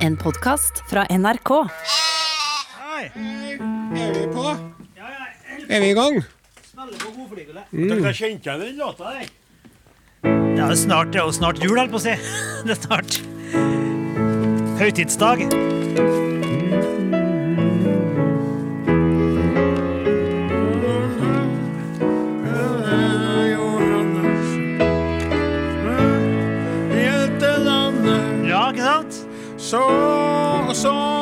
En podkast fra NRK. Er vi på? Er vi i gang? Dere kjente igjen den låta der? Det er snart, det er jo snart jul, holdt på å si. Det er snart høytidsdag. Sant? Så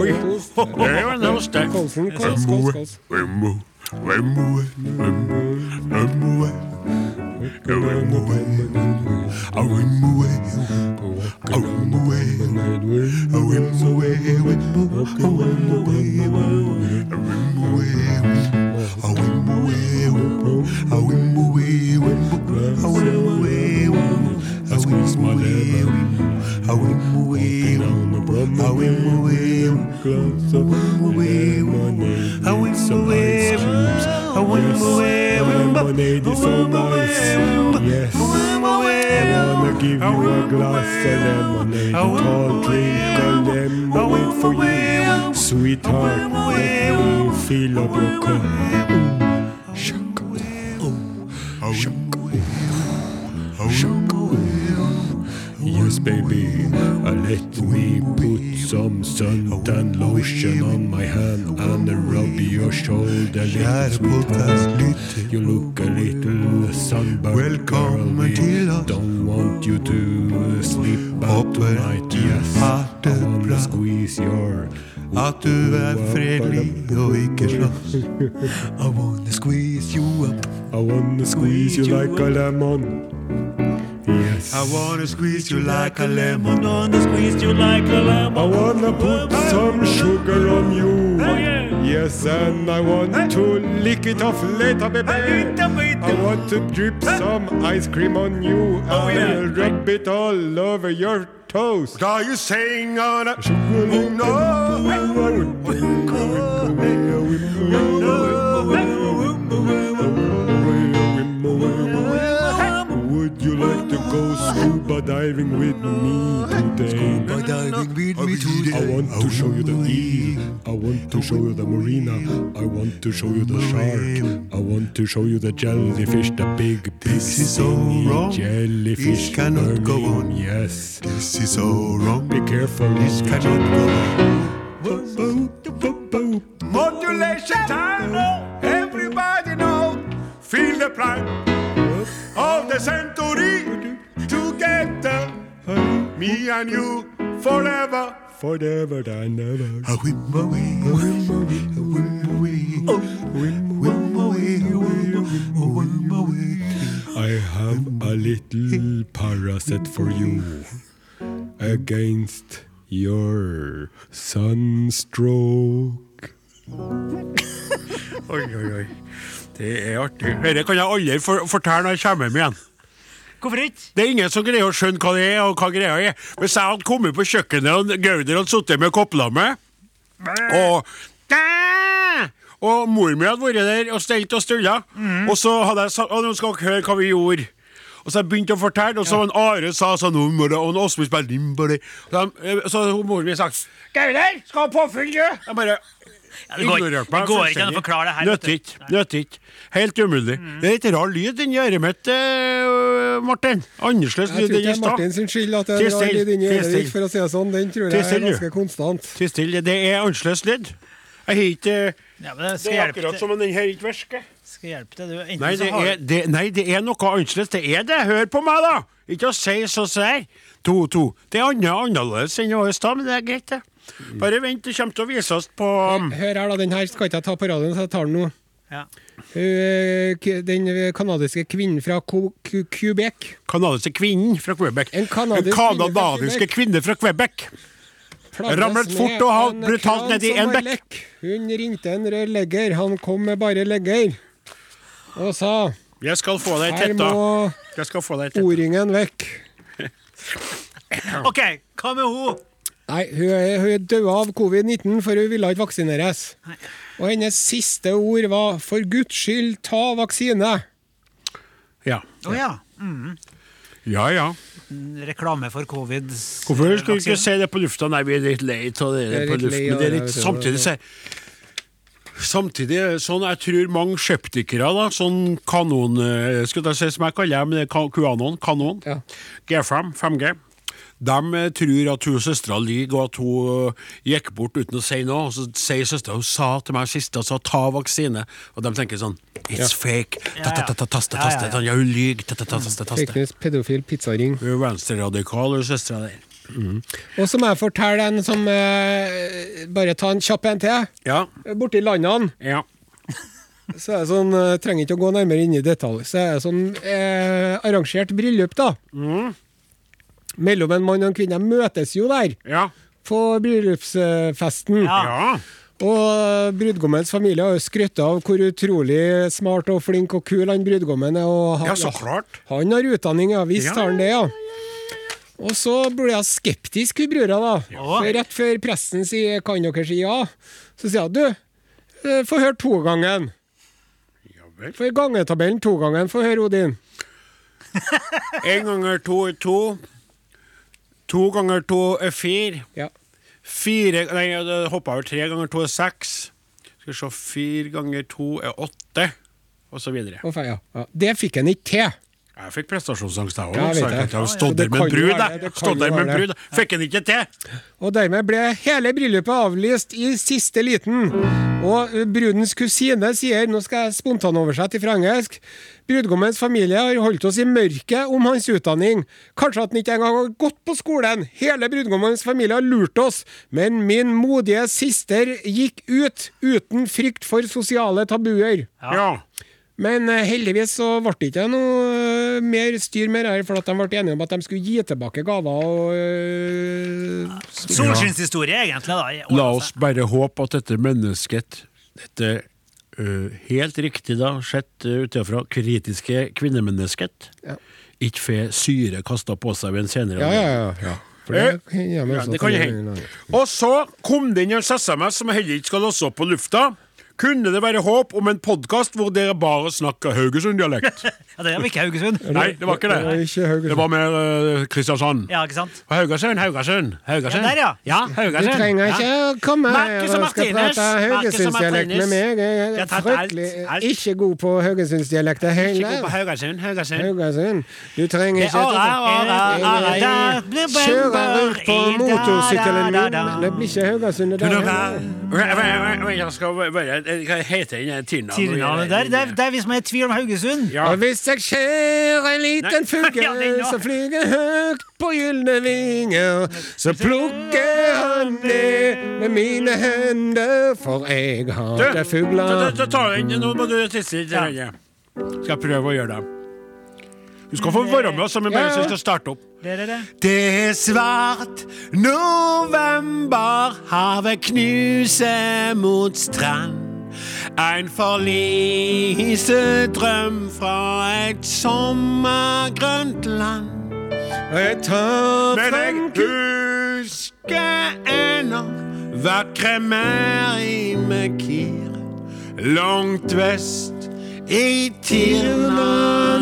Det går i kos. Det var en sterk. deg. Kolsen, kols, a glass of lemonade. Tall drink of lemonade for you. Sweetheart, let me fill up your cup. Shaka. Ooh, shaka. Ooh, shaka. Yes, baby, uh, let me put some suntan lotion on my hand and rub your shoulder, little sweetheart. You look a little sunburned, Welcome girl. We. Don't want you to sleep out tonight. Yes, I wanna squeeze your At du er fredelig og ikke slåss. I wanna squeeze you up. I wanna squeeze you like a lemon. Yes. I wanna squeeze you like a lemon. Gonna squeeze you like a lemon. I wanna put some sugar on you. yeah. Yes, and I want to lick it off later, baby. I want to drip some ice cream on you. Oh, I yeah. will rub it all over your toes. Are you saying on a Would go scuba diving with me today? By diving with me I want to show you the eel. I want to show you the marina. I want to show you the shark. I want to show you the jellyfish, the big, big This is so stingy wrong. jellyfish. This cannot go on. Yes. This is so wrong. Be careful. This cannot go on. Modulation time. Everybody know. Feel the pride of the century together. Me and you forever. Forever and ever. I win my way, I win my way, I win my way, win my way, I win my way. I have a little parasite for you against your sunstroke. Oi, oi, oi. Det er artig. Dette kan jeg aldri for fortelle når jeg kommer hjem igjen. Hvorfor ikke? Det er ingen som greier å skjønne hva det er, og hva greia er. Hvis jeg hadde kommet på kjøkkenet, og Gauder hadde sittet med kopplamme og og mor mi hadde vært der og stelt og stulla, og så hadde jeg sagt nå skal dere høre hva vi gjorde. Og så jeg begynte å fortelle, og så en Are sa sånn «Nå må det- Og Åsmund spilte Så de- Så hadde mor mi sagt 'Gauder, skal ha påfyll, du!' Jeg bare Ja, det går, det går ikke an å forklare det her. Nøtter ikke. Nøtter ikke. Helt umulig. Det er litt rar lyd inni øret mitt, uh, Martin. Annerledes Jeg lyd tror ikke enn i det er stad. Martin sin skyld at det er rar lyd inni øret ditt, for å si det sånn. Den tror jeg er ganske konstant. Tiss stille. Det er annerledes lyd. Jeg har ikke Ja, men det Det er akkurat som om den her ikke virker. Skal hjelpe deg, Du, Nei, det er, det, nei, det er noe annerledes. Det er det. Hør på meg, da! Ikke å si så sær. To, to. Det er annerledes enn i stad, men det er greit, det. Bare vent, det kommer til å vise oss på um, Hør her, da. Den her skal ikke jeg ta på radioen, så jeg tar den nå. Ja. Eh, Den kanadiske kvinnen fra Quebec. Kanadiske kvinnen fra Quebec. En kanadisk kanadiske kvinne fra Quebec. Ramlet fort og brutalt nedi en bekk. Hun ringte en rørlegger, han kom med bare legger. Og sa Jeg skal få deg her må tetta. O-ringen vekk. OK, hva med hun? Nei, hun er, hun er død av covid-19, for hun ville ikke vaksineres. Og hennes siste ord var 'for guds skyld, ta vaksine'. Ja. Å ja. ja, ja. Reklame for covid. Hvorfor skal vi ikke si det på lufta? Nei, vi er litt lei av det er på luften. Men det er litt, samtidig så Samtidig er sånn, jeg tror mange skeptikere, da, sånn kanon eh, Skal jeg si som jeg kaller dem, det ka- QAnon, kanon, Ja. G5, 5G, de eh, tror at hun søstera lyver, og at hun eh, gikk bort uten å si noe. Og så sier søstera hun sa til meg sist sa ta vaksine. Og de tenker sånn It's fake. Taste, ta, ta, ta, taste, taste. ja. Hun lyver. Ta, ta, ta, taste, taste. pedofil, pizzaring. Hun er venstreradikal, hun søstera der. Og så må jeg fortelle en som eh, Bare ta en kjapp en til. Ja. Borti landene ja. så er det sånn Trenger ikke å gå nærmere inn i detalj. Så er det sånn eh, arrangert bryllup, da. Mellom en mann og en kvinne. De møtes jo der Ja. på bryllupsfesten. Ja. ja. Og brudgommens familie har jo skrytt av hvor utrolig smart og flink og kul han brudgommen er. Han, Ja, så klart. Han har utdanning, ja visst har han det, ja. Og så blir jeg skeptisk, hun brura, da. Ja. For rett før presten sier 'kan dere si ja', så sier hun 'du, eh, få høre to gangen'. Ja vel. For gangetabellen to gangen, få høre Odin. En ganger to er to. To ganger to er fire. Ja. Fire Nei, det hoppa over tre ganger to er seks. Skal vi se, fire ganger to er åtte, og så videre. Og ja. ja. Det fikk han ikke til. Jeg fikk prestasjonsangst, jeg òg. Jeg vet det. Stått der med en brud, jeg. Stått der med en brud. Fikk den ikke til. Og dermed ble hele bryllupet avlyst i siste liten. Og brudens kusine sier, nå skal jeg spontanoversette fra engelsk, brudgommens familie har holdt oss i mørket om hans utdanning. Kanskje at han ikke engang har gått på skolen. Hele brudgommens familie har lurt oss. Men min modige sister gikk ut uten frykt for sosiale tabuer. Ja. Men eh, heldigvis så ble det ikke noe eh, mer styr med det her, for at de ble enige om at de skulle gi tilbake gaver og øh, Solskinnshistorie, egentlig. da. La oss bare håpe at dette mennesket, dette øh, helt riktig da, sett uh, utenfra, kritiske kvinnemennesket, Ja. ikke får syre kasta på seg ved en senere Ja, ja, ja. ja. Det, kan jeg meg Ja, det kan hende. Og så kom det inn en SMS som jeg heller ikke skal låse opp på lufta. Kunne det være håp om en podkast hvor dere bare snakker Haugesund-dialekt? Ja, det var ikke Haugesund. Nei, det var ikke Det var det. ikke Haugesund. Det var mer uh, Kristiansand. Ja, ikke sant? Og Haugesund, Haugesund, Haugesund. Ja, der, ja. Ja, Haugesund. Du trenger ikke Ja. å komme her og skal prate haugesundsdialekt med meg. Jeg er fryktelig alt, alt. ikke god på haugesundsdialekt Ikke god på. Haugesund, Haugesund. Haugesund. Du trenger er ikke blir Kjøre rundt på motorsykkelen min. Det blir ikke Haugesund det der. heller. Jeg skal Hva heter den Tirna? Tirnavnet der, det er- det er vi som er i tvil om Haugesund. Ja. Og hvis jeg ser en liten fugl Ja, som flyger høyt på gylne vinger, så plukker han det med mine hender, for jeg hater fugler. ta, ta den. Nå må du tisse litt. Ja. Skal jeg prøve å gjøre det. Du skal få være med oss, men bare skal starte opp. Det er det. Det er svart november, havet knuser mot strand. En forliset drøm fra et sommergrønt land. Jeg tør Men jeg husker ennå vakre Merimakir langt vest i Tirnanoir.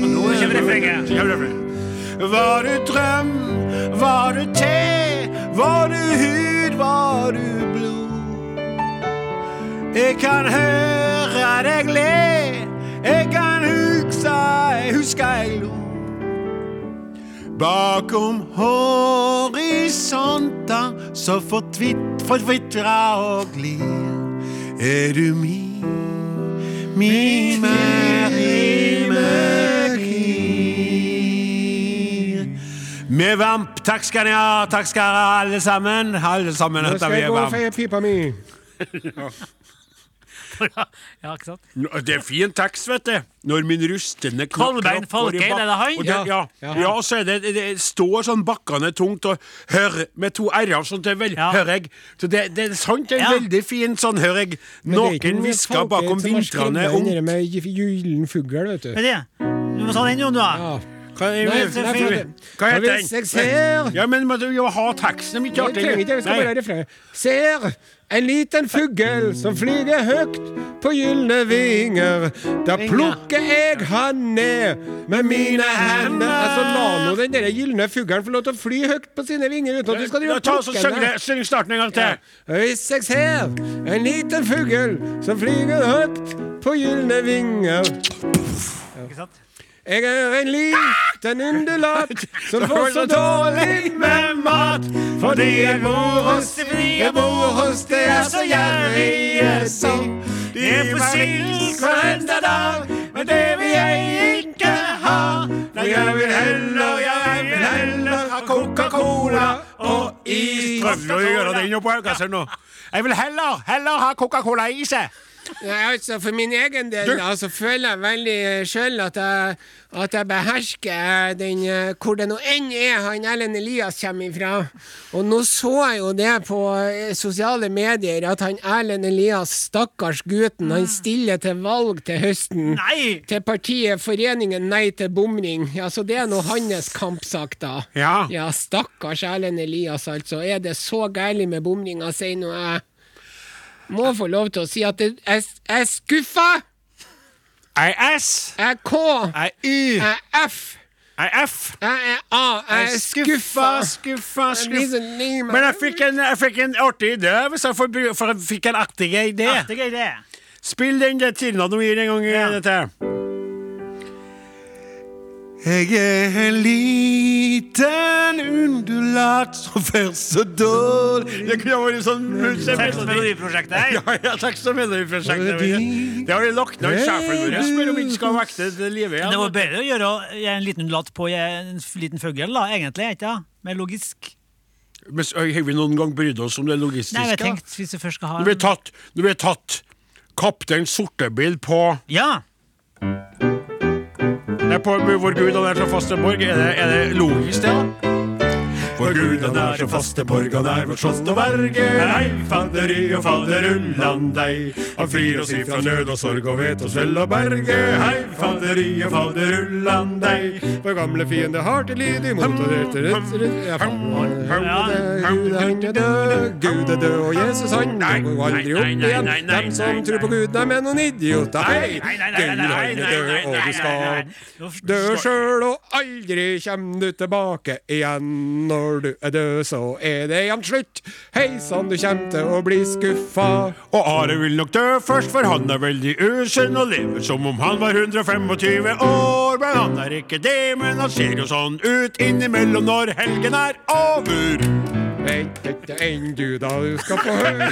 Nå kommer refrenget. Var du drøm, var du te, var du hud, var du? Jeg kan høre deg le, jeg kan huske, jeg husker jeg lo. Bakom horisonta så fortvitra og glir. Er du mi, mi Merimakir Med vamp, takk skal dere ha, takk skal dere ha alle sammen. Alle sammen Nå skal jeg gå og feie pipa mi. Ja, ikke sant? Det er fin tekst, vet du. Når min rustende knapp Kolbein kropp går i Folkeid, bak- er det han? Og det, ja, Ja. ja. og så er det, det står sånn bakkende tungt og hør med to r-er, sånn er vel, Ja. hører jeg. Så det, det er sant, det er Ja. veldig fin sånn, hører jeg. Noen hvisker bakom vintrene ungt. Det er med gyllen fugl, vet du. Men det, du må ta den, Jon, du. da. Ja. Hva, Nei, nei, hva Ja, heter ser den? Ja, men må du jo ha teksten, det er ikke Jeg trenger ikke, jeg skal bare ha refrenget. Ser en liten fugl som flyger høgt på gylne vinger. Da plukker jeg han ned med mine hender. Altså, la nå den der gylne fuglen få lov til å fly høyt på sine vinger uten at du skal drive og plukke den. syng starten en gang til. Hvis jeg ser en liten fugl som flyger høyt på gylne vinger Ikke sant? Jeg er en liten undulat som får så dårlig med mat fordi jeg bor hos jeg bor hos det er så gjerrige som De er på sild hver eneste dag, men det vil jeg ikke ha. Nei, jeg vil heller, jeg vil heller ha Coca-Cola og is. Prøvde å gjøre den oppå Haugesund nå? Jeg vil heller, heller ha Coca-Cola-is, jeg. Altså For min egen del altså, føler jeg veldig sjøl at, at jeg behersker den eh, Hvor det nå enn er han Erlend Elias kommer ifra. Og nå så jeg jo det på eh, sosiale medier, at han Erlend Elias, stakkars gutten, han stiller til valg til høsten. Nei! Til partiet Foreningen Nei til bomring. Ja, så det er nå hans kampsak, da. Ja. Ja, stakkars Erlend Elias, altså. Er det så gærent med bomringa, sier nå jeg. Må få lov til å si at jeg er skuffa. Jeg er S. Jeg er K. Jeg er Y. Jeg er F. Jeg er F. Jeg er A. Jeg er skuffa. skuffa, meg. Men jeg fikk en, jeg fikk en artig idé, hvis jeg får for jeg fikk en artig idé. Artig idé. Spill den tiden du gir en gang i Ja. dette. Jeg er en liten undulat som fer så dårlig Det kunne vært sånn Tekst- og melodiprosjektet her. Ja, ja, tekst og melodiprosjektet. Det har vi lagt ned sjefen vår. Spør om vi ikke skal vekte til live igjen. det var bedre å gjøre en liten undulat på en liten fugl, da, egentlig. ikke Mer logisk. Men Har vi noen gang brydd oss om det logistiske? Nei, jeg tenkte hvis jeg først skal ha Når vi har tatt, når vi tatt Kaptein Sortebil på Ja! Nei, på hvor Gud han er som faste. Er det, er det logisk, det, da? Vår Gud han er så faste borg, han er vårt slott og verge. Hei, fadderi og fadderullan deg. Han frir oss ifra nød og sorg og vet oss vel å berge. Hei, fadderi og fadderullan deg. Vår gamle fiende har til lyd imot og etter Gud, er død, og Jesus han går aldri opp igjen. Dem som tror på. Gud, dem er noen idioter. Hei, Gud, han er død, og du skal. Dø sjøl, og aldri kjem du tilbake igjen. Når du er død, så er det igjen slutt. Hei sann, du kjem til å bli skuffa. Og Are vil nok dø først, for han er veldig usunn og lever som om han var 125 år. Men han er ikke det, men han ser jo sånn ut innimellom når helgen er over. Vent ikke enn du da du skal få høre.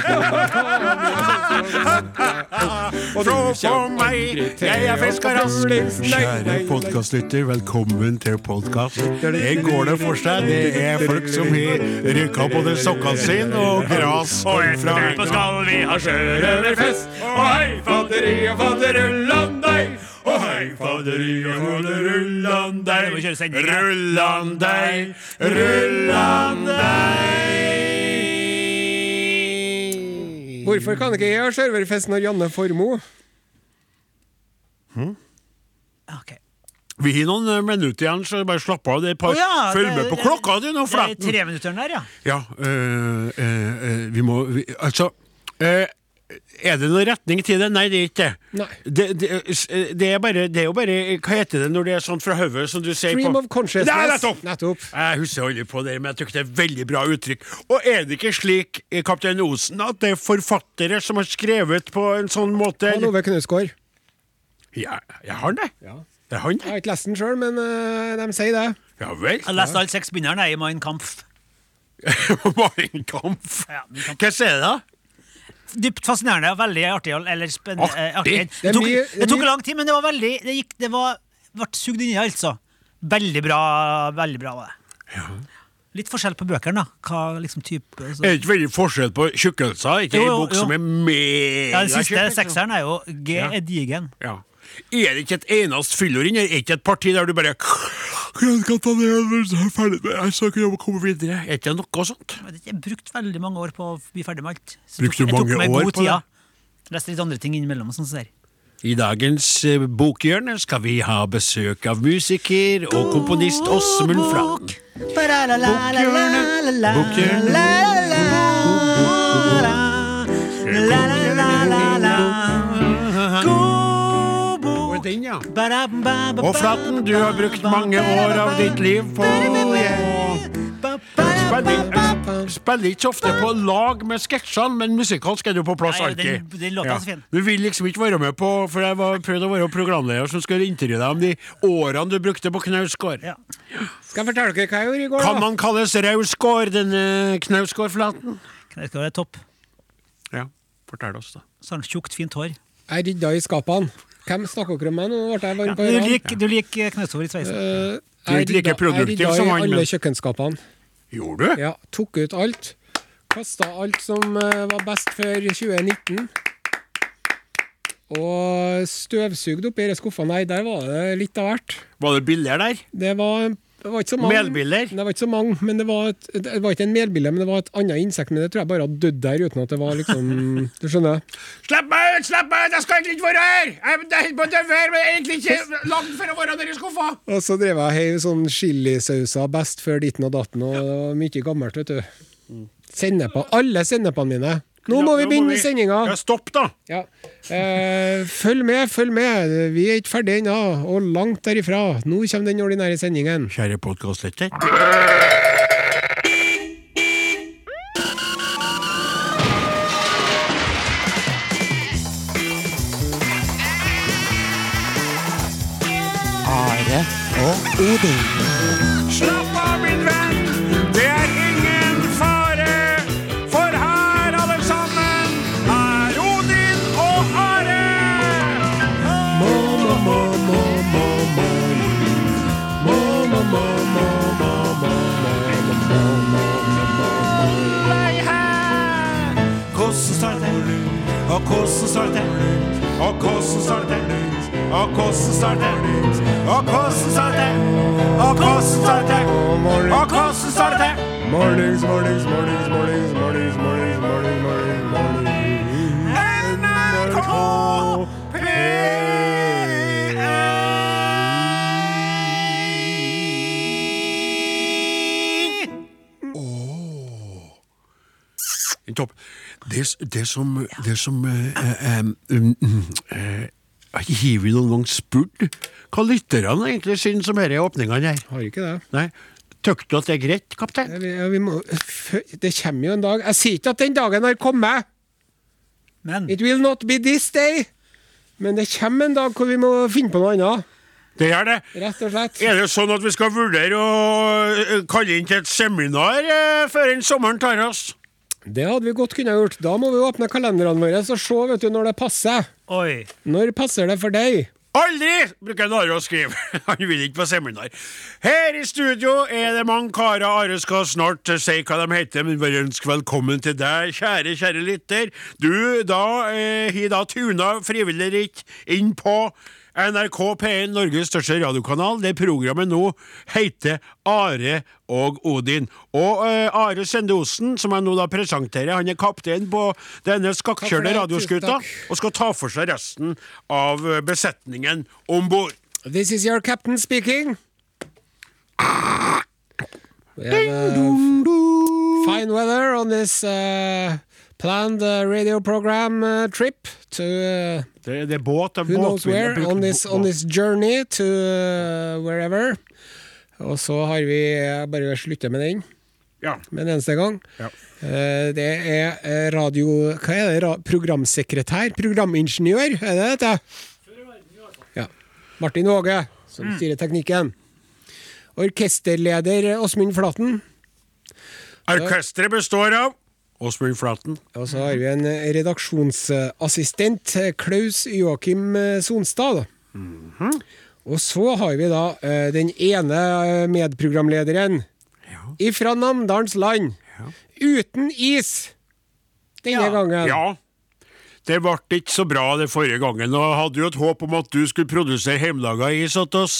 Tro på meg, jeg er fiskerask. Kjære podkastlytter, velkommen til podkast. Det går det for seg. Det er folk som har rykka på det sokkene sine og gras Og etterpå skal vi ha sjørøverfest. Og hei, fadderi og fadderullan. Og hei, fadderi og fadderullan deg. Rullan deg, rullan deg. Hvorfor kan ikke jeg ha serverfest når Janne Formoe? Ok. Vi har noen eh, minutter igjen, så bare slapp av. Det er et par, Å ja, Følg med på klokka di nå, Det er tre minutter der, ja. Ja, øh, øh, øh, vi må vi, Altså øh, Er det noen retning til det? Nei, det er ikke det. Det, det, det, er bare, det er jo bare Hva heter det når det er sånn fra hodet, som du sier Stream på of consciousness. Nei, nettopp! Nettopp. Jeg husker aldri på det, men jeg tykker det er veldig bra uttrykk. Og er det ikke slik, eh, Kaptein Osen, at det er forfattere som har skrevet på en sånn måte Han Ove Knausgård. Ja, jeg har det. Ja. Det er han, Jeg har ikke lest den sjøl, men uh, de sier det. Ja vel. Jeg leste alle seks binderne i Mein Kampf. Mein Kampf. Ja, Kampf. Hva sier det, da? Dypt fascinerende og veldig artig. Eller spennende. Artig? eh, artig. Det tok, det tok lang tid, men det var veldig Det, gikk, det var, ble sugd inn i, altså. Veldig bra. Veldig bra var det. Litt forskjell på bøkene, da. Hva liksom type så. Er det ikke veldig forskjell på tjukkelser? Ikke Jo, jo, bok jo. som er mega Ja, Den siste liksom. sekseren er jo G Ja. er digen. Ja. Er det ikke et eneste fyllord inni? Er det ikke et parti der du bare «Jeg skal ta det, jeg er ferdig med jeg skal kan komme videre. Er ikke noe sånt? Jeg brukte veldig mange år på å bli ferdig med alt. Så Brukte du mange år på tida. Leste litt andre ting innimellom. sånn der. I dagens eh, bokhjørne skal vi ha besøk av musiker og komponist Åsmund Flaten. Bokhjørne, bokhjørne. Den, ja. Og Flaten, du har brukt mange år av ditt liv på Spiller spiller ikke så ofte på lag med sketsjene, men musikalsk er du på plass alltid. Du vil liksom ikke være med på For jeg var prøvde å være programleder som skulle intervjue deg om de årene du brukte på Knausgård. Ja. Skal jeg fortelle dere hva jeg gjorde i går? da? Kan man kalles rausgård, denne Knausgård-flaten? Knausgård er topp. Ja, fortell oss, da. Sånn tjukt, fint hår. Jeg rydda i skapene. Hvem snakker dere om meg nå? Ble jeg varm på ørene? du liker Knausgård i sveisen. Uh, Du er ikke like produktiv som han. Jeg rydda i alle kjøkkenskapene. Gjorde du? Ja, tok ut alt. Kasta alt som eh, var best før 2019. Og støvsugd oppi disse skuffene. Nei, der var det litt av hvert. Var det billigere der? Det var, det var ikke så mange. Melbiller? Det var ikke så mange, men det var, et, det var ikke en melbille, men det var et annet insekt. Men det tror jeg bare hadde dødd der uten at det var liksom Du skjønner? Slipp meg ut! Slipp meg ut! Jeg skal egentlig ikke være her! Jeg holder på å døve her, men jeg er egentlig ikke langt for å være der i skuffa. Og så drev jeg heiv sånn chilisauser best før ditten og datten, og det var mye gammelt, vet du. Sennepa. Alle sennepene mine. Nå må vi begynne sendinga! Ja, stopp, da! Ja. Eh, følg med, følg med. Vi er ikke ferdig ennå, og langt derifra. Nå kommer den ordinære sendingen. Kjære podkastlytter. Are og Odin. Og hvordan står det til? Og hvordan står det til? Og hvordan står det til? Og hvordan står det til? Og hvordan står det til? Og hvordan står det til? Mornings, mornings, mornings, mornings, mornings, mornings, mornings, mornings, mornings. NRK P1 Topp. Det, det som, det som eh, eh, um, um, eh, Har vi noen gang spurt hva lytterne egentlig syns om disse åpningene her? Har ikke det. Nei. Tøkte du at det er greit, kaptein? Ja, vi, ja, vi må, det kommer jo en dag. Jeg sier ikke at den dagen har kommet. Men It will not be this day. Men det kommer en dag hvor vi må finne på noe annet. Det er det. Rett og slett. Er det sånn at vi skal vurdere å eh, kalle inn til et seminar eh, før den sommeren tar oss? Det hadde vi godt kunne gjort. Da må vi åpne kalenderne våre og se vet du, når det passer. oi. Når passer det for deg? Aldri! bruker Are å skrive. Han vil ikke på seminar. Her i studio er det mange karer. Are skal snart eh, si hva de heter, men bare ønske velkommen til deg, kjære, kjære lytter. Du da eh, da tuna frivillig inn på NRK P1, Norges største radiokanal, der programmet nå heter Are og Odin. Og uh, Are Sende Osen, som jeg nå da presenterer, han er kaptein på denne skakkjørte det, radioskuta, og skal ta for seg resten av eh, besetningen om bord. This is your captain speaking. We have uh, fine weather on this uh, planned uh, radio program uh, trip to uh, the er båt who knows where on this, on this journey to uh, wherever. Og så har vi uh, bare slutta med den Ja. med en eneste gang. Ja. Eh, det er radio... Hva er det? Ra programsekretær? Programingeniør, er det dette? Ja. Martin Åge, som styrer teknikken. Orkesterleder Åsmund Flaten. Orkesteret består av Åsmund Flaten. Og så har vi en eh, redaksjonsassistent, eh, Klaus Joakim eh, Sonstad. Og så har vi da den ene medprogramlederen medprogramlederen, ifra Namdalens land. Uten is. Denne Ja. gangen. Ja. Det ble ikke så bra det forrige gangen, og jeg hadde jo et håp om at du skulle produsere hjemmelaga is til oss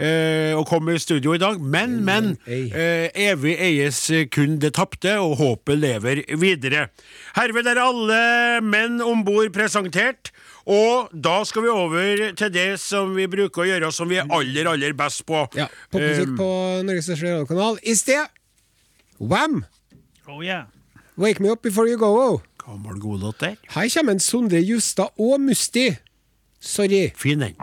eh, og komme i studio i dag, men, men. Eh, evig eies kun det tapte, og håpet lever videre. Herved er alle menn om bord presentert. Og da skal vi over til det som vi bruker å gjøre, som vi er aller, aller best på. Ja, Popmusikk um, på Norges største radiokanal. I sted Wam! Oh, yeah. Wake me up before you go. Gammel godlåt der. Her kommer en Sondre Justad og Musti. Sorry. Fin den.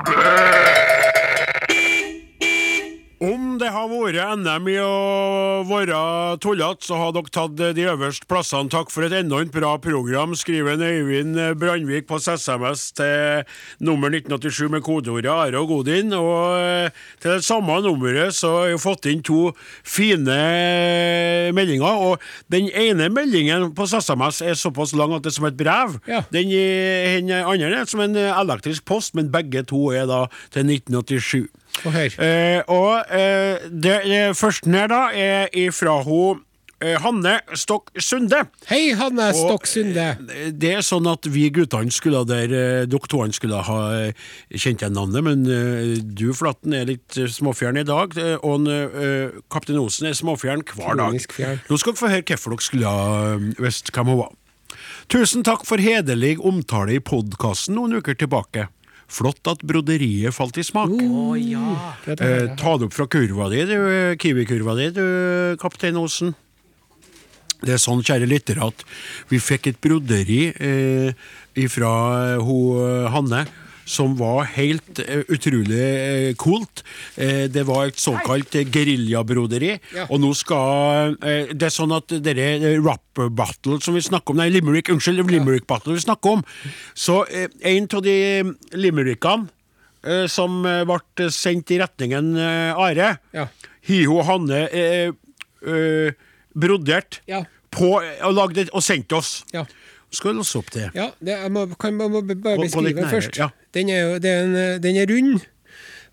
Om det har vært NM i å være tullete, så har dere tatt de øverste plassene. Takk for et enormt bra program, skriver Øyvind Brandvik på SMS til nummer 1987 med kodeordet Are og Godin. Og eh, til det samme nummeret så har jeg fått inn to fine meldinger. Og den ene meldingen på SMS er såpass lang at det er som et brev. Ja. Den, den andre er som en elektrisk post, men begge to er da til 1987. Og. Eh, og eh, det, det første her da er ifra hun eh, Hanne Stokk Sunde. Hei, Hanne Stokk Sunde. eh, Det er sånn at vi guttene skulle der eh, to skulle ha eh, kjent igjen navnet, men eh, du, Flatten, er litt eh, småfjern i dag. eh, Og eh, Kaptein Osen er småfjern hver dag. Nå skal dere få høre hvorfor dere skulle ha eh, visst hvem hun var. Tusen takk for hederlig omtale i podkasten noen uker tilbake. Flott at broderiet falt i smak. Oh, ja. Dette Eh, ta det opp fra kurva di, du, eh, Kiwi-kurva di, du, kaptein Osen. Det er sånn, kjære lyttere, at vi fikk et broderi eh, fra ho, Hanne. Som var helt eh, utrolig eh, coolt. Eh, det var et såkalt geriljabroderi. Ja. Og nå skal Det er sånn at dere eh, rap battle som vi snakker om Nei, limerick, unnskyld, limerick battle vi snakker om. Så en av de limerickene som ble sendt i retningen Are. Ja. Hiho Hanne eh, eh, brodert Ja. på, og, lagde, og sendte oss. Ja. Skal låse opp til. Ja, det, jeg må, kan jeg må bare beskrive den først. ja. Den er, jo, det er en, den er rund,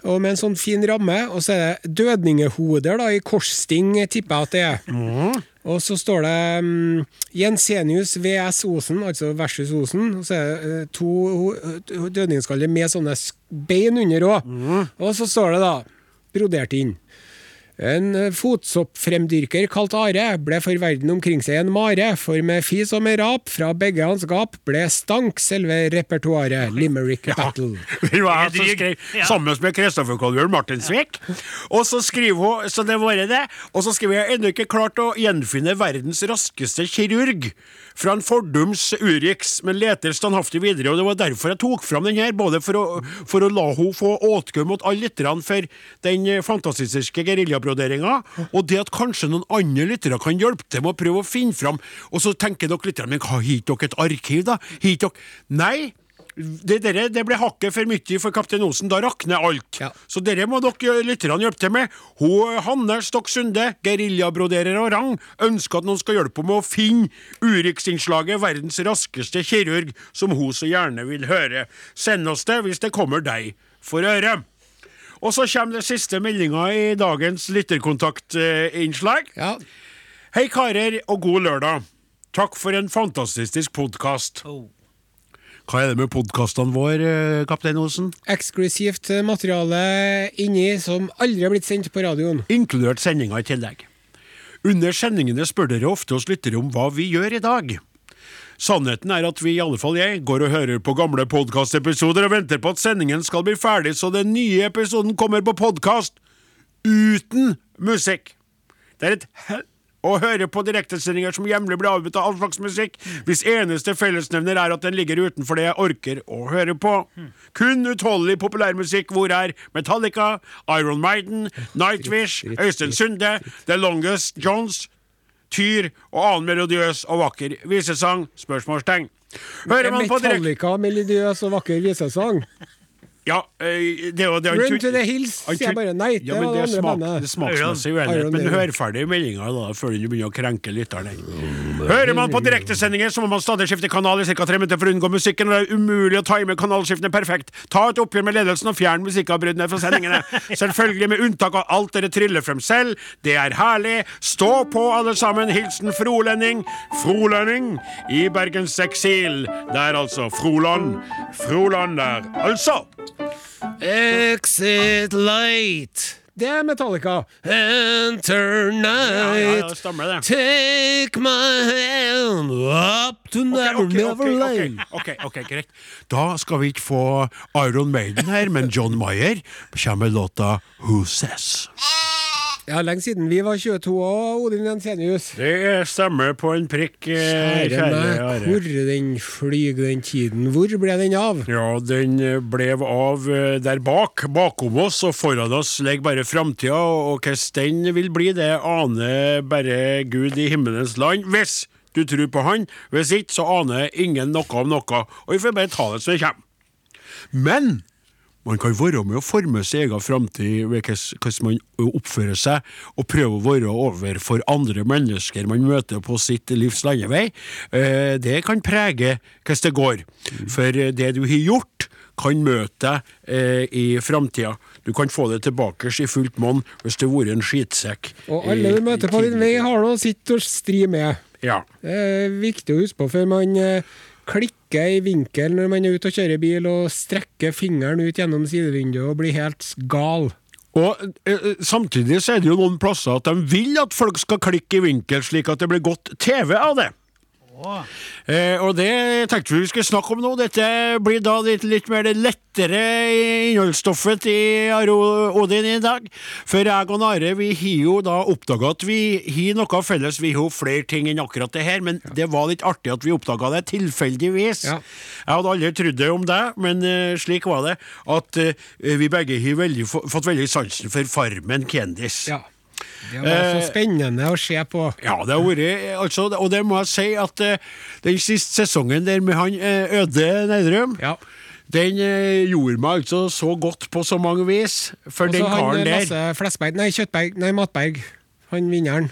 og med en sånn fin ramme. Og så er det dødningehoder da, i korssting, tipper jeg at det er. Mm. Og så står det um, Jensenius VS Osen, altså versus Osen. Og så er det eh, to dødningskaller dødningsskaller med sånne bein under òg. Mm. Og så står det da, brodert inn en eh, fotsoppfremdyrker kalt Are ble for verden omkring seg en mare, for med fis og med rap fra begge hans gap ble stank selve repertoaret Limerick Battle. Det var jeg som skrev sammen med Kristoffer Kolbjørn Martinsvik. Og så skriver hun Så det var det. Og så skriver jeg ennå ikke klart å gjenfinne verdens raskeste kirurg fra en fordums Urix, men leter standhaftig videre. Og det var derfor jeg tok fram den her, både for å, for å la henne få åtgaum mot alle lytterne for den eh, fantastiske geriljabroderinga, og det at kanskje noen andre lyttere kan hjelpe til med å prøve å finne fram. Og så tenker dere lytterne, men har ikke dere et arkiv, da? Har dere Nei. Det, dere, det ble hakket for mye for kaptein Osen. Da rakner alt. Ja. Så dere må dere lytterne hjelpe til med. Hun, Hanne Stokk Sunde, geriljabroderer og rang, ønsker at noen skal hjelpe henne med å finne Urix-innslaget 'Verdens raskeste kirurg', som hun så gjerne vil høre. Send oss det hvis det kommer deg for øre. Og så kommer det siste meldinga i dagens lytterkontaktinnslag. Ja, Hei, karer, og god lørdag. Takk for en fantastisk podkast. Oh. Hva er det med podkastene våre, eh, kaptein Osen? eksklusivt materiale inni som aldri har blitt sendt på radioen. Inkludert sendinga i tillegg. Under sendingene spør dere ofte oss lyttere om hva vi gjør i dag. Sannheten er at vi, i alle fall jeg, går og hører på gamle podkastepisoder og venter på at sendingen skal bli ferdig, så den nye episoden kommer på podkast uten musikk. Det er et hel å hører på direktesendinger som jevnlig blir avbrutt av all slags musikk, hvis eneste fellesnevner er at den ligger utenfor det jeg orker å høre på. Kun utholdelig populærmusikk hvor er Metallica, Iron Maiden, Nightwish, Øystein Sunde, The Longest Jones, Tyr og annen melodiøs og vakker visesang? Spørsmålstegn. Hører man på direkte... Metallica, melodiøs og vakker visesang. Ja, eh, det var det Run to the hills, sier jeg bare. Nei, det ja, men var det det andre smak, bandet. det smaksmessig uenighet. Men hør ferdig meldinga før du begynner å krenke lytteren. Hører man på direktesendinger, så må man stadig skifte kanal i ca. tre minutter for å unngå musikken, og det er umulig å time kanalskiftene perfekt. Ta et oppgjør med ledelsen og fjern musikkavbruddene fra sendingene. Selvfølgelig med unntak av alt dere triller frem selv. Det er herlig. Stå på, alle sammen. Hilsen Frolending. Frolending i Bergens eksil. Det er altså Froland. Froland der, altså. Exit light. Det er Metallica. Enter night. Ja, ja, det. Take my hand up to never, Ok, ok, never ok, lane. ok, ok, ok, greit. Da skal vi ikke få Iron Maiden her, men John Mayer kommer med låta Who Says. Ja, lenge siden vi var 22 år, Odin Jensenius. Det stemmer på en prikk, eh, Kjære meg, hvor den flyg den tiden? Hvor ble den av? Ja, den eh, ble av eh, der bak, bakom oss, og foran oss ligger bare framtida, og hvordan den vil bli, det aner bare Gud i himmelens land. Hvis du tror på Han, hvis ikke, så aner ingen noe om noe, og vi får bare ta det som det kommer. Men man kan være med å forme sin egen framtid ved hvordan man oppfører seg, og prøve å være overfor andre mennesker man møter på sitt livs landevei. Eh, Det kan prege hvordan det går. For eh, det du har gjort, kan møte deg eh, i framtida. Du kan få det tilbake i fullt monn hvis det har vært en skitsekk. Og alle du møter på din vei, har noe sitt å stri med. Ja. Det er viktig å huske på, før man eh, klikker i vinkel når man er ute og kjører bil, og strekker fingeren ut gjennom sidevinduet og blir helt gal. Og eh, Samtidig så er det jo noen plasser at de vil at folk skal klikke i vinkel, slik at det blir godt TV av det. Eh, og det tenkte vi vi skulle snakke om nå. Dette blir da litt, litt mer det lettere innholdsstoffet i Odin i dag. For jeg og Are vi har jo da oppdaga at vi har noe felles. Vi har flere ting enn akkurat det her, men det var litt artig at vi oppdaga det tilfeldigvis. Ja. Jeg hadde aldri trodd det om deg, men uh, slik var det. At uh, vi begge har veldig, fått veldig sansen for Farmen Kendis. Ja. Det var så Eh, spennende å se på. Ja, det har vært altså, Og det må jeg si at eh, den siste sesongen der med han eh, Øde Nerdrum Ja. Den eh, gjorde meg altså så godt på så mange vis. For Og så den han karen der Lasse Flesberg, nei, Kjøttberg, nei, Matberg, han vinneren.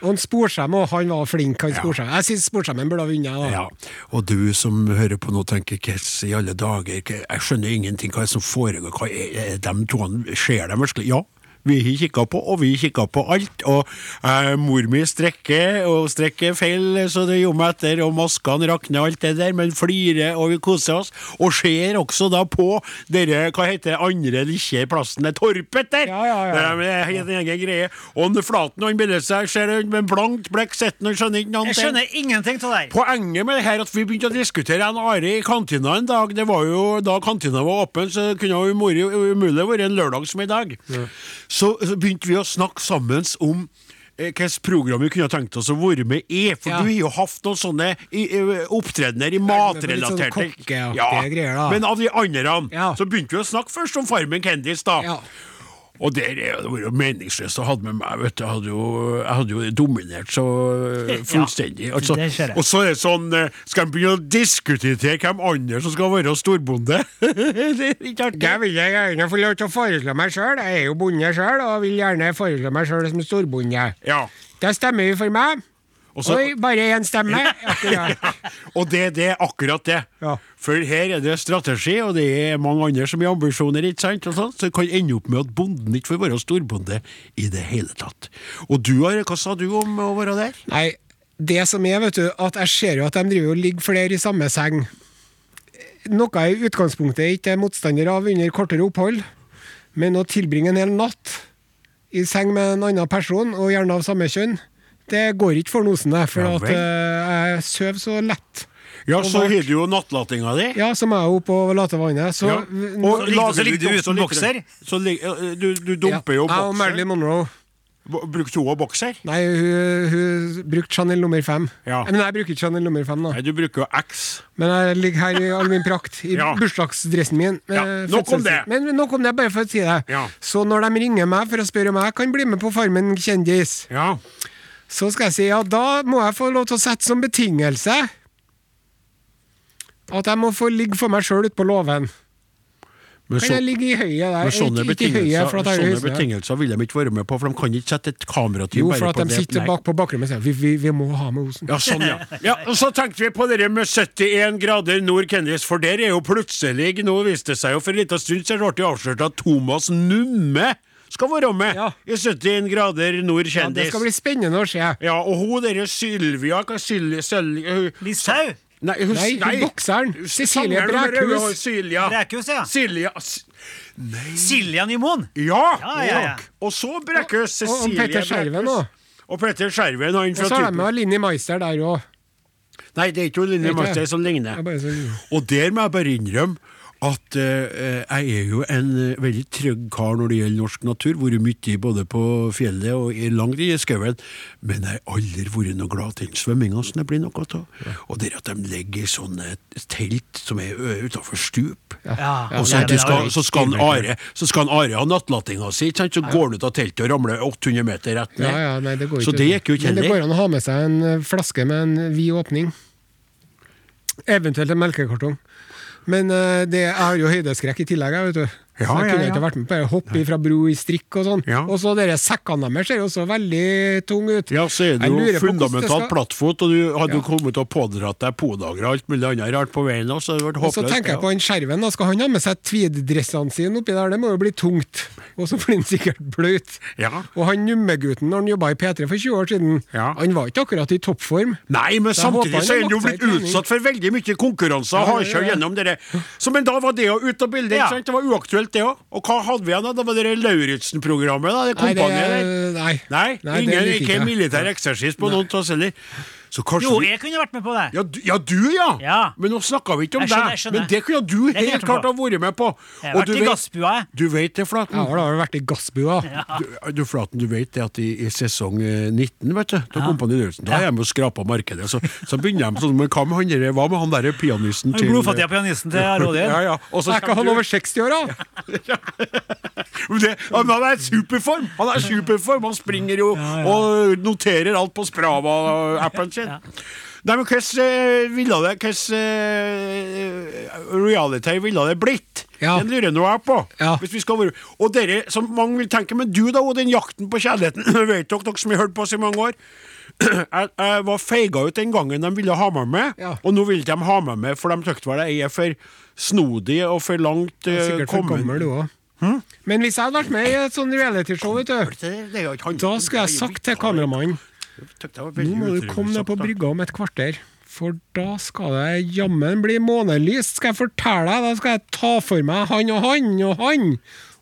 Og han Sporsem òg, han var flink, han Ja. Sporsem. Jeg syns Sporsemen burde ha vunnet. ja. Og du som hører på nå, tenker hvordan i alle dager Jeg skjønner ingenting hva som foregår. Hva er, er de to Ser de virkelig? Ja. Vi har kikka på, og vi kikka på alt. Og eh, mor mi strekker, og strekker feil, så det gjorde meg etter, og maskene rakner, alt det der, men flirer, og vi koser oss. Og ser også da på dere, hva heter det, andre lille plassen, det torpet der! Ja, ja, ja. Det er helt en egen greie. Og han Flaten, han bilder seg, ser det med blankt blekk, sitter han og skjønner ikke noe. Jeg skjønner ingenting av det. Poenget med det her at vi begynte å diskutere en Are i kantina en dag, det var jo da kantina var åpen, så det kunne jo umulig vært en lørdag som i dag. Så, så begynte vi å snakke sammen om eh, hvilket program vi kunne tenkt oss å være med i. For Ja. du har jo hatt noen sånne opptredener i matrelaterte ja. greier, da. Men av de andre Ja. så begynte vi å snakke først om Farmen Kendis, da. Og der er det var jo meningsløst å ha med meg, vet du. Jeg hadde jo, jeg hadde jo dominert så eh, fullstendig. Altså, og så er det sånn eh, Skal de begynne å diskutere hvem andre som skal være storbonde? det er ikke artig. Det vil jeg gjerne få lov til å foreslå meg sjøl. Jeg er jo bonde sjøl, og vil gjerne foreslå meg sjøl som storbonde. Ja. Da stemmer vi for meg. Og så- Oi, bare én stemme. ja, Og det, det er akkurat det. Ja. For her er det strategi, og det er mange andre som har ambisjoner, ikke sant? Og sånn, så kan ende opp med at bonden ikke får være storbonde i det hele tatt. Og du, Are, hva sa du om å være der? Nei, det som er, vet du, at jeg ser jo at de driver og ligger flere i samme seng. Noe jeg i utgangspunktet ikke er motstander av under kortere opphold, men å tilbringe en hel natt i seng med en annen person, og gjerne av samme kjønn, det går ikke for nosen, det, for Ja at eh, jeg sover så lett. Ja, så har du jo nattlatinga di. Ja, som jeg er oppe og late vannet. Så, Ja. Og ligger- så ligger du ut uten bokser? Så eh, du, du dumper jo ja, jeg og. Marilyn Monroe. Brukte hun også bokser? Nei, hun, hun brukte Chanel nummer fem. Ja. Men jeg bruker ikke Chanel nummer fem, da. Nei, du bruker jo X. Men jeg ligger her i all min prakt, i Ja. bursdagsdressen min. Ja, eh, nok om det. Men nok om det, bare for å si det. Ja. Så når de ringer meg for å spørre om jeg kan bli med på Farmen kjendis, Ja. Så skal jeg si ja, da må jeg få lov til å sette som betingelse at jeg må få ligge for meg sjøl ute på låven. Men Kan så- jeg ligge i høyet der? Men sånne ikke, ikke i høyet, sånne betingelser vil de ikke være med på, for de kan ikke sette et kamerateam Jo, for at de det. sitter bak på bakrommet og sier vi, vi, vi må ha med Osen. Ja, sånn, ja. ja. Og så tenkte vi på det med 71 grader nord Kendis, for der er jo plutselig Nå viste det seg jo for en liten stund siden ble det avslørt at Thomas Numme skal være med Ja. i 71 grader nord Ja, det skal bli spennende å se. Ja, og hun derre Sylvia hva Syl, Syl, hun- Listhaug. Nei, hun, Nei, hun bokseren. Cecilie Brækhus. Silja. Brækhus, ja. Silja. Nei. Silja Nymoen. Ja! Ja, ja, ja. Og så Brækhus. Og- og Cecilie Petter Skjerven Brækhus. også. Og Petter Skjerven, Og så Typen. med Linni Meister der òg. Nei, det er ikke Linni er Meister som ligner. Er Og der må jeg bare innrømme at eh, jeg er jo en eh, veldig trygg kar når det gjelder norsk natur. Vært mye både på fjellet og i- langt i skauen. Men jeg har aldri vært noe glad til svømminga som det blir noe av. Og det at de legger i sånne telt som er utafor stup. Ja. Og så, Ja, det skal, så, skal Are, så skal han Are ha nattlatinga si, så går han ut av teltet og ramler 800 meter rett ned. Ja, ja, nei, det går så ikke. det gikk jo ikke Men det går an å ha med seg en eh, flaske med en vid åpning. Eventuelt en melkekartong. Men eh, det, jeg har jo høydeskrekk i tillegg, vet du. Ja, så jeg kunne ikke vært med på hoppe fra bro i strikk og sånn. Og så dere sekkene deres ser jo også veldig tunge ut. Ja, så er det jo fundamentalt skal- plattfot, og du hadde jo kommet å pådratt deg podager og alt mulig annet rart på veien, og så det ble håpløst. så tenker jeg på han skjerven, da skal han ha med seg tweeddressene sine oppi der, det må jo bli tungt. Og så blir han sikkert bløt. Ja. Og han nummegutten når han jobba i P3 for 20 år siden, Ja. han var ikke akkurat i toppform. Nei, men samtidig så er han jo blitt utsatt for veldig mye konkurranser og Ja, har ja. gjennom det. Så, men da var det jo ute av bildet? Det var uaktuelt det òg. Og hva hadde vi igjen da? Det var det Lauritzen-programmet, da? Det Nei, kompaniet der. Nei. Nei, Nei, ingen, ikke militær eksersis på noen av oss heller. Jo, vi jeg kunne vært med på det. ja du, ja, du, ja. Ja. Men nå snakka vi ikke om deg. Men det kunne du Det kunne helt klart ha vært med på. Jeg har vært i gassbua, jeg. Du vet det, Flaten. Ja, da har du vært i gassbua. Du, du, Flaten, du vet det at i, i sesong eh, 19, vet du, da Kompani Lauritzen, da er de og skraper markedet. Så, så begynner de sånn Men hva med han der, hva med han derre pianisten til blodfattige pianisten til Rådyr. Ja, ja. Og så Er ikke han du- over 60 år, da? Men det, han er i superform! Han er superform, han springer jo og noterer alt på Sprava-appen sin. Nei, men hvordan eh, ville det Hvordan eh, reality ville det blitt? Ja. Den lurer nå jeg på. Ja. Hvis vi skal være Og dere som mange vil tenke Men du, da, og den jakten på kjærligheten Vet dere, dere som har hørt på oss i mange år jeg, jeg var feiga ut den gangen de ville ha meg med, Ja. og nå vil de ha meg med, for de tykker vel jeg er for snodig og for langt uh, Sikkert for gammel, du òg. Men hvis jeg hadde vært med i et sånn realityshow, vet du, da skulle jeg sagt til kameramannen Nå må du komme ned på brygga om et kvarter. For da skal det jammen bli månelyst, skal jeg fortelle deg. Da skal jeg ta for meg han og han og han.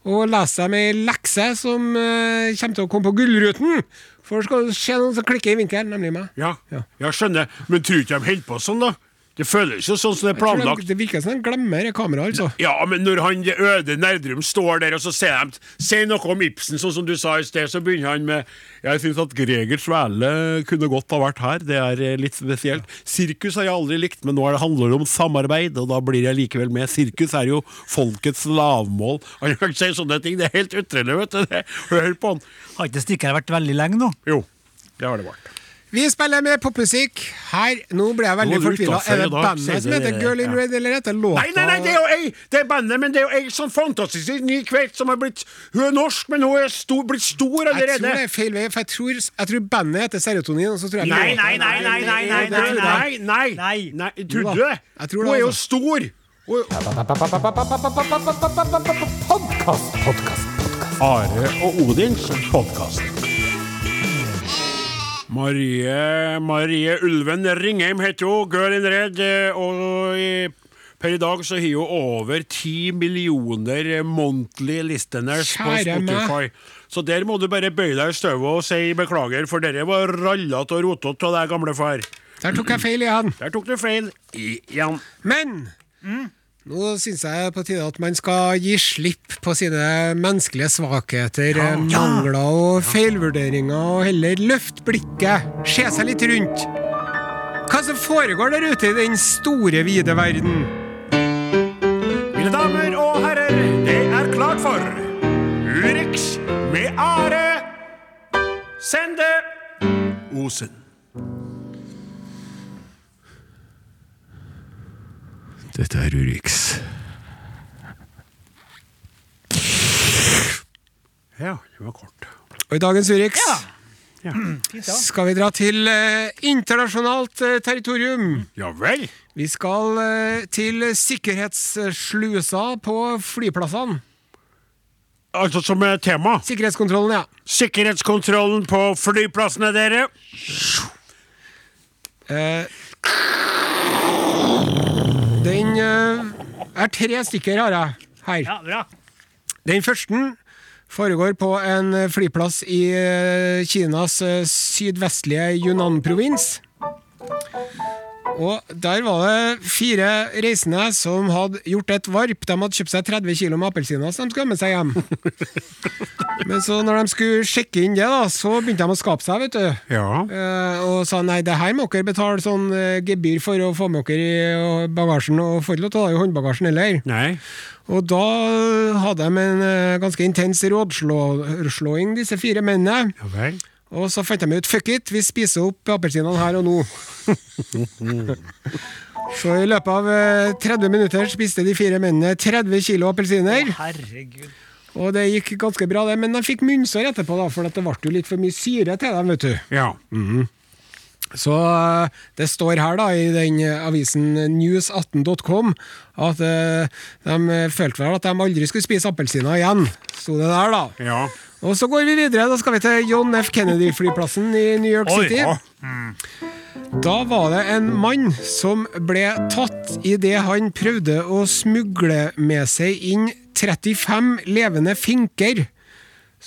Og lese dem ei lekse som uh, kommer til å komme på Gullruten. For skal skal skje noen som klikker i vinkelen, nemlig meg. Ja, Ja. jeg skjønner. Men tror du ikke de holder på sånn, da? Det føles jo sånn som det er planlagt. de- Det virker som de glemmer kameraet, altså. Ja, men når han det øde Nerdrum står der, og så sier de Si noe om Ibsen, sånn som du sa i sted, så begynner han med Jeg syns at Greger Svele kunne godt ha vært her. Det er eh, litt spesielt. Sirkus har jeg aldri likt, men nå er det handler det om samarbeid, og da blir jeg likevel med. Sirkus er jo folkets lavmål. Han kan si sånne ting. Det er helt utrolig, vet du. Hør på han. Har ikke stykket vært veldig lenge nå? Jo, det har det vært. Vi spiller med popmusikk. Her, Nå ble jeg veldig er fortvila. Er det bandet som heter Girl in ja. Red, eller heter låta Nei, nei, nei, det er jo ei Det er bandet, men det er jo ei sånn fantastisk ny kveld som har blitt Hun er norsk, men hun er stor, blitt stor Jeg tror det er feil vei, for jeg tror, jeg tror bandet heter Serotonin. Og så tror jeg Nei, nei, nei, nei, nei, nei, nei, nei, nei, nei, Nei. Trodde du det? jeg tror det, Hun er jo altså. stor. podkast. Are og Odins podkast. Marie, Marie Ulven Ringheim heter hun. Girl in red. eh, Og per i dag så har hun over ti millioner monthly listeners på Spotify. meg. Så der må du bare bøye deg i støvet og si beklager, for dere var rallete og rotete av deg, gamle far. Der tok jeg feil igjen. Der tok du feil igjen. Men nå syns jeg på tide at man skal gi slipp på sine menneskelige svakheter, ja. mangler og feilvurderinger, og heller løfte blikket, se seg litt rundt. Hva som foregår der ute i den store, vide verden? Mine damer og herrer, det er klart for Urix med Are Sende Osen. Dette er Urix. Ja, det var kort. Og i dagens Urix Ja. Ja. skal vi dra til eh, internasjonalt eh, territorium. Ja vel? Vi skal eh, til sikkerhetsslusa på flyplassene. Altså som er tema. Sikkerhetskontrollen, ja. Sikkerhetskontrollen på flyplassene, dere. Eh, den eh, er tre stykker, har jeg her. ja, bra. Den første foregår på en eh, flyplass i eh, Kinas eh, sydvestlige Yunnan-provins. Og Der var det fire reisende som hadde gjort et varp. De hadde kjøpt seg 30 kg med appelsiner som de skulle ha med seg hjem. Men så når de skulle sjekke inn det, da, så begynte de å skape seg. vet du. Ja. Eh, og sa nei, det her må dere betale sånn eh, gebyr for å få med dere i bagasjen. Og får ikke lov til å ta i håndbagasjen heller. Nei. Og da hadde de en eh, ganske intens rådslåing, disse fire mennene. Ja vel. Og så fant de ut fuck it, vi spiser opp appelsinene her og nå. så i løpet av eh, 30 minutter spiste de fire mennene 30 kilo appelsiner. Herregud. Og det gikk ganske bra, det, men de fikk munnsår etterpå, da, for det ble jo litt for mye syre til dem. vet du. Ja. Så eh, det står her da i den eh, avisen news18.com at eh, de følte vel at de aldri skulle spise appelsiner igjen. Sto det der, da. Ja. Og så går vi videre. Da skal vi til John F. Kennedy-flyplassen i New York. City. Da var det en mann som ble tatt idet han prøvde å smugle med seg inn 35 levende finker.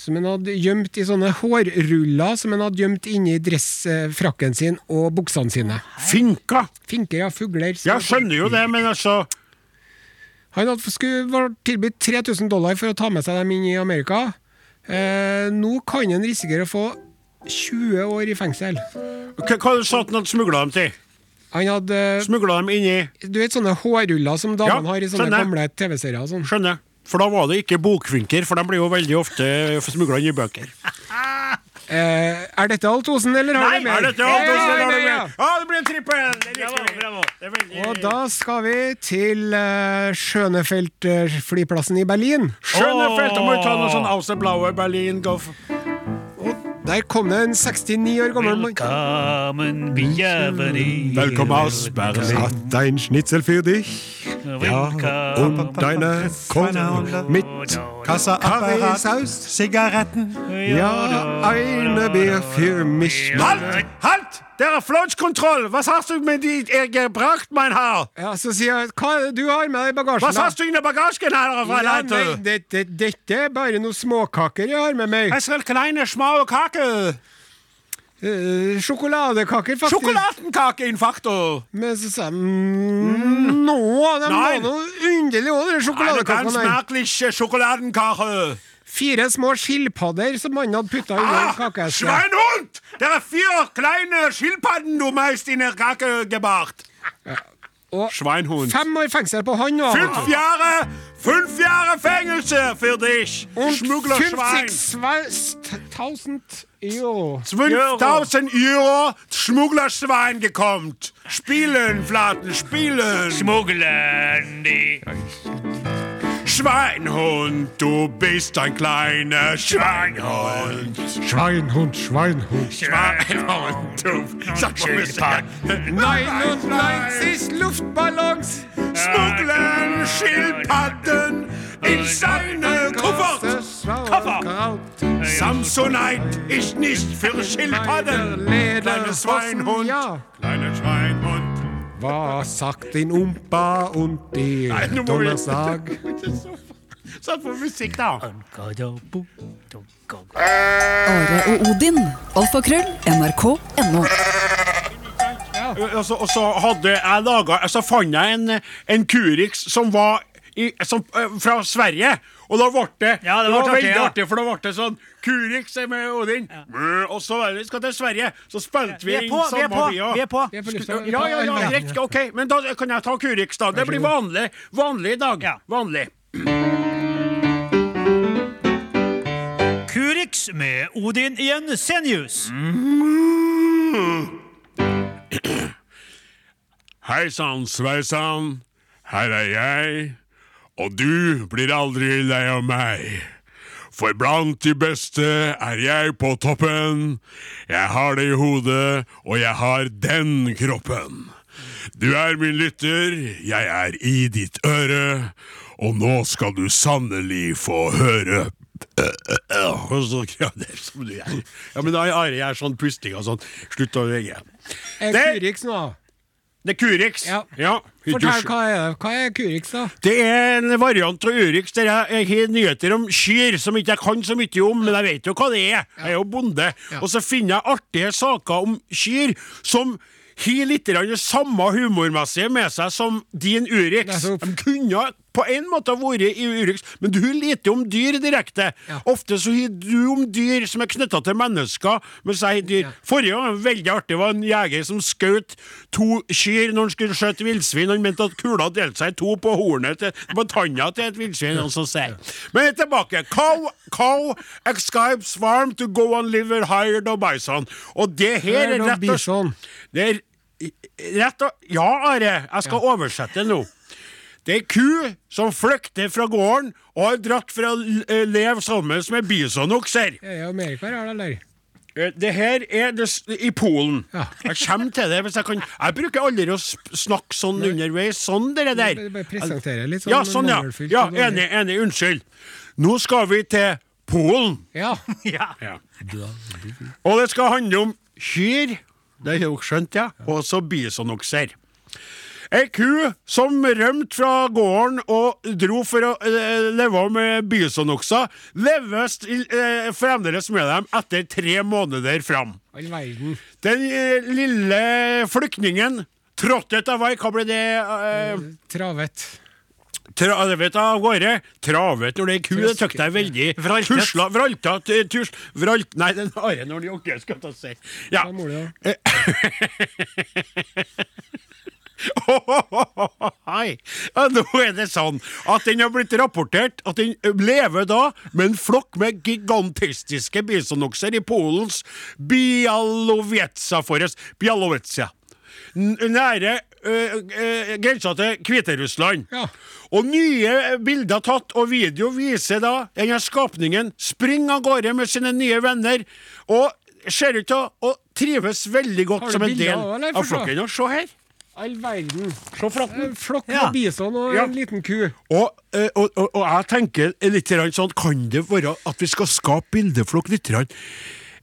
Som han hadde gjemt i sånne hårruller som han hadde gjemt inni dressfrakken sin og buksene sine. Finka. Finker, ja. Fugler. Jeg skjønner jo det, men altså Han hadde skulle var tilbudt 3000 dollar for å ta med seg dem inn i Amerika. Eh, nå kan han risikere å få 20 år i fengsel. Hva hva sa han hadde smugla dem til? Han hadde Smugla dem inni Du vet sånne hårruller som damene Ja, har i sånne skjønner. gamle TV-serier og sånn. Skjønner. For da var det ikke bokfinker, for de blir jo veldig ofte smugla inn i bøker. Eh, er dette alt Osen, eller har Nei, du mer? Er dette alt? Osen, eller har du mer? ja. ah, det blir en trippel! Bravo, vi. bravo. Veldig Og da skal vi til uh, Schönefeld-flyplassen i Berlin. Schönefeld, da må vi ta noe sånn Auserblaue Berlin Golf. Der kom det en 69 år gammel mann. Velkommen, bienvenue. Velkommen aus Berlin. Hat ein Schnitzel für dich Velkommen. und deine Kunde mit Kasseapparat, Currysaus. Sigaretten. Ja, eine Bier für mich. Halt! Halt! Der er flåtskontroll! Hva hast du mit jeg brakt, mein Herr? Ja, så sier jeg, hva du har med deg i bagasjen? Hva da? du i der Bagasjen, Herr Ja, nei, Leiter? det, det, dette er bare noen småkaker jeg har med meg. Es sind kleine, små kaker. Uh, sjokoladekaker, faktisk. Schokoladenkake in facto. Men så sa jeg mm, Nå, de var noe underlig òg, de Eine ganz merkelig her. Fire små skilpadder som mannen hadde putta i Ah, kakeesken. Sveinhund! Det Der er fire kleine Schildpadden du meist in der Kake gebracht. Og Schweinhund. fem år fengsel på han. Fünf Jahre, Fängelse für dich, Und Schmugglerschwein. 50.000 euro. 12.000 Euro Schmugglerschwein gekommt. Spielen, Flaten, spielen. Smugleren, de Schweinhund, du bist ein kleiner Schweinhund. Schweinhund, Schweinhund. Schweinhund, du. Sag mal, Mr. 99 Luftballons. Schmuggeln Schildpadden in seine Koffer. Koffer. Samsonite ist nicht für Schildpadden. Kleines Schweinhund, Ja. kleiner Schweinhund. Hva sagt din ompa und die Nei, nå må vi- Donnerstag? Satt på musikk, da. Are og Odin. Alfakrøll. NRK.no. Og så, og så hadde jeg laget, Så fant jeg en, en Curix som var i, som, eh, fra Sverige. Og da ble det Ja, det var artig, veldig ja. artig, for da ble det sånn Kurix er med Odin. ja. Og så vi skal til Sverige. Så spilte vi Vi inn samme via. vi er på. vi er på. Ja, ja, ja, greit. Ok, men da kan jeg ta Kurix, da. Det blir vanlig, vanlig i dag. Ja. Vanlig. Kurix med Odin Jensenius. Hei sann, sveisann. Her er jeg. Og du blir aldri lei av meg. For blant de beste er jeg på toppen. Jeg har det i hodet, og jeg har den kroppen. Du er min lytter, jeg er i ditt øre, og nå skal du sannelig få høre. Ja, men da er jeg sånn pusting og sånn. Slutt å legge. Er Det- da? Det er Curix. Ja. Fortell, hva er det? Hva er Curix, da? Det er en variant av Urix der jeg, har nyheter om kyr som ikke jeg kan så mye om, men jeg vet jo hva det er. Jeg er jo bonde. Og så finner jeg artige saker om kyr som har litt det samme humormessige med seg som din Urix. De kunne på en måte vært i Urix, men du har lite om dyr direkte. Ja. Ofte så har du om dyr som er knytta til mennesker, mens jeg har dyr. Forrige gang veldig artig var en jeger som skjøt to kyr når han skulle skjøte villsvin. Han mente at kula delte seg i to på hornet til, på tanna til et villsvin. og så. Men tilbake. Cow, cow escapes farm to go and live with hired of bison. Og det her er rett og det er rett og Ja, Are, jeg skal oversette nå. Det er ku som flykter fra gården og har dratt for å eh, leve sammen med bisonokser. Er det i Amerika her, eller? Eh, Det her er det, s- i Polen. Ja. Jeg kommer til det hvis jeg kan. Jeg bruker aldri å snakke sånn underveis. Sånn, dere der. Bare- presentere litt sånn Ja, sånn, ja. ja enig, enig. Unnskyld. Nå skal vi til Polen. Ja. Ja. Ja. Og det skal handle om kyr, det har dere skjønt, ja, og så bisonokser. Ei ku som rømte fra gården og dro for å eh, leve med bisonokser, lever st- eh, fremdeles med dem etter tre måneder fram. Den eh, lille flyktningen trottet av vei, hva ble det? Eh, Travet. Travet av gårde. Travet når det er ku, det tøkte jeg veldig. Tusla, vralta, tusla tus, vralt Nei, den har jeg når de jokker, skal jeg si. Ja. Mor det Hei. Ja, nå er det sånn at den har blitt rapportert at den lever da med en flokk med gigantistiske bisonokser i Polens Bialowieza forest. Bialowieza. Nære øh, øh, grensa til Hviterussland. Ja. Og nye bilder tatt og video viser da denne skapningen springe av gårde med sine nye venner, og ser ut til å, trives veldig godt som en del også, av flokken. Og se her. All verden. Se flokken. En flokk med Ja. bison og Ja. en liten ku. Og, eh, og, og, og jeg tenker litt sånn, kan det være at vi skal skape bildeflokk litt?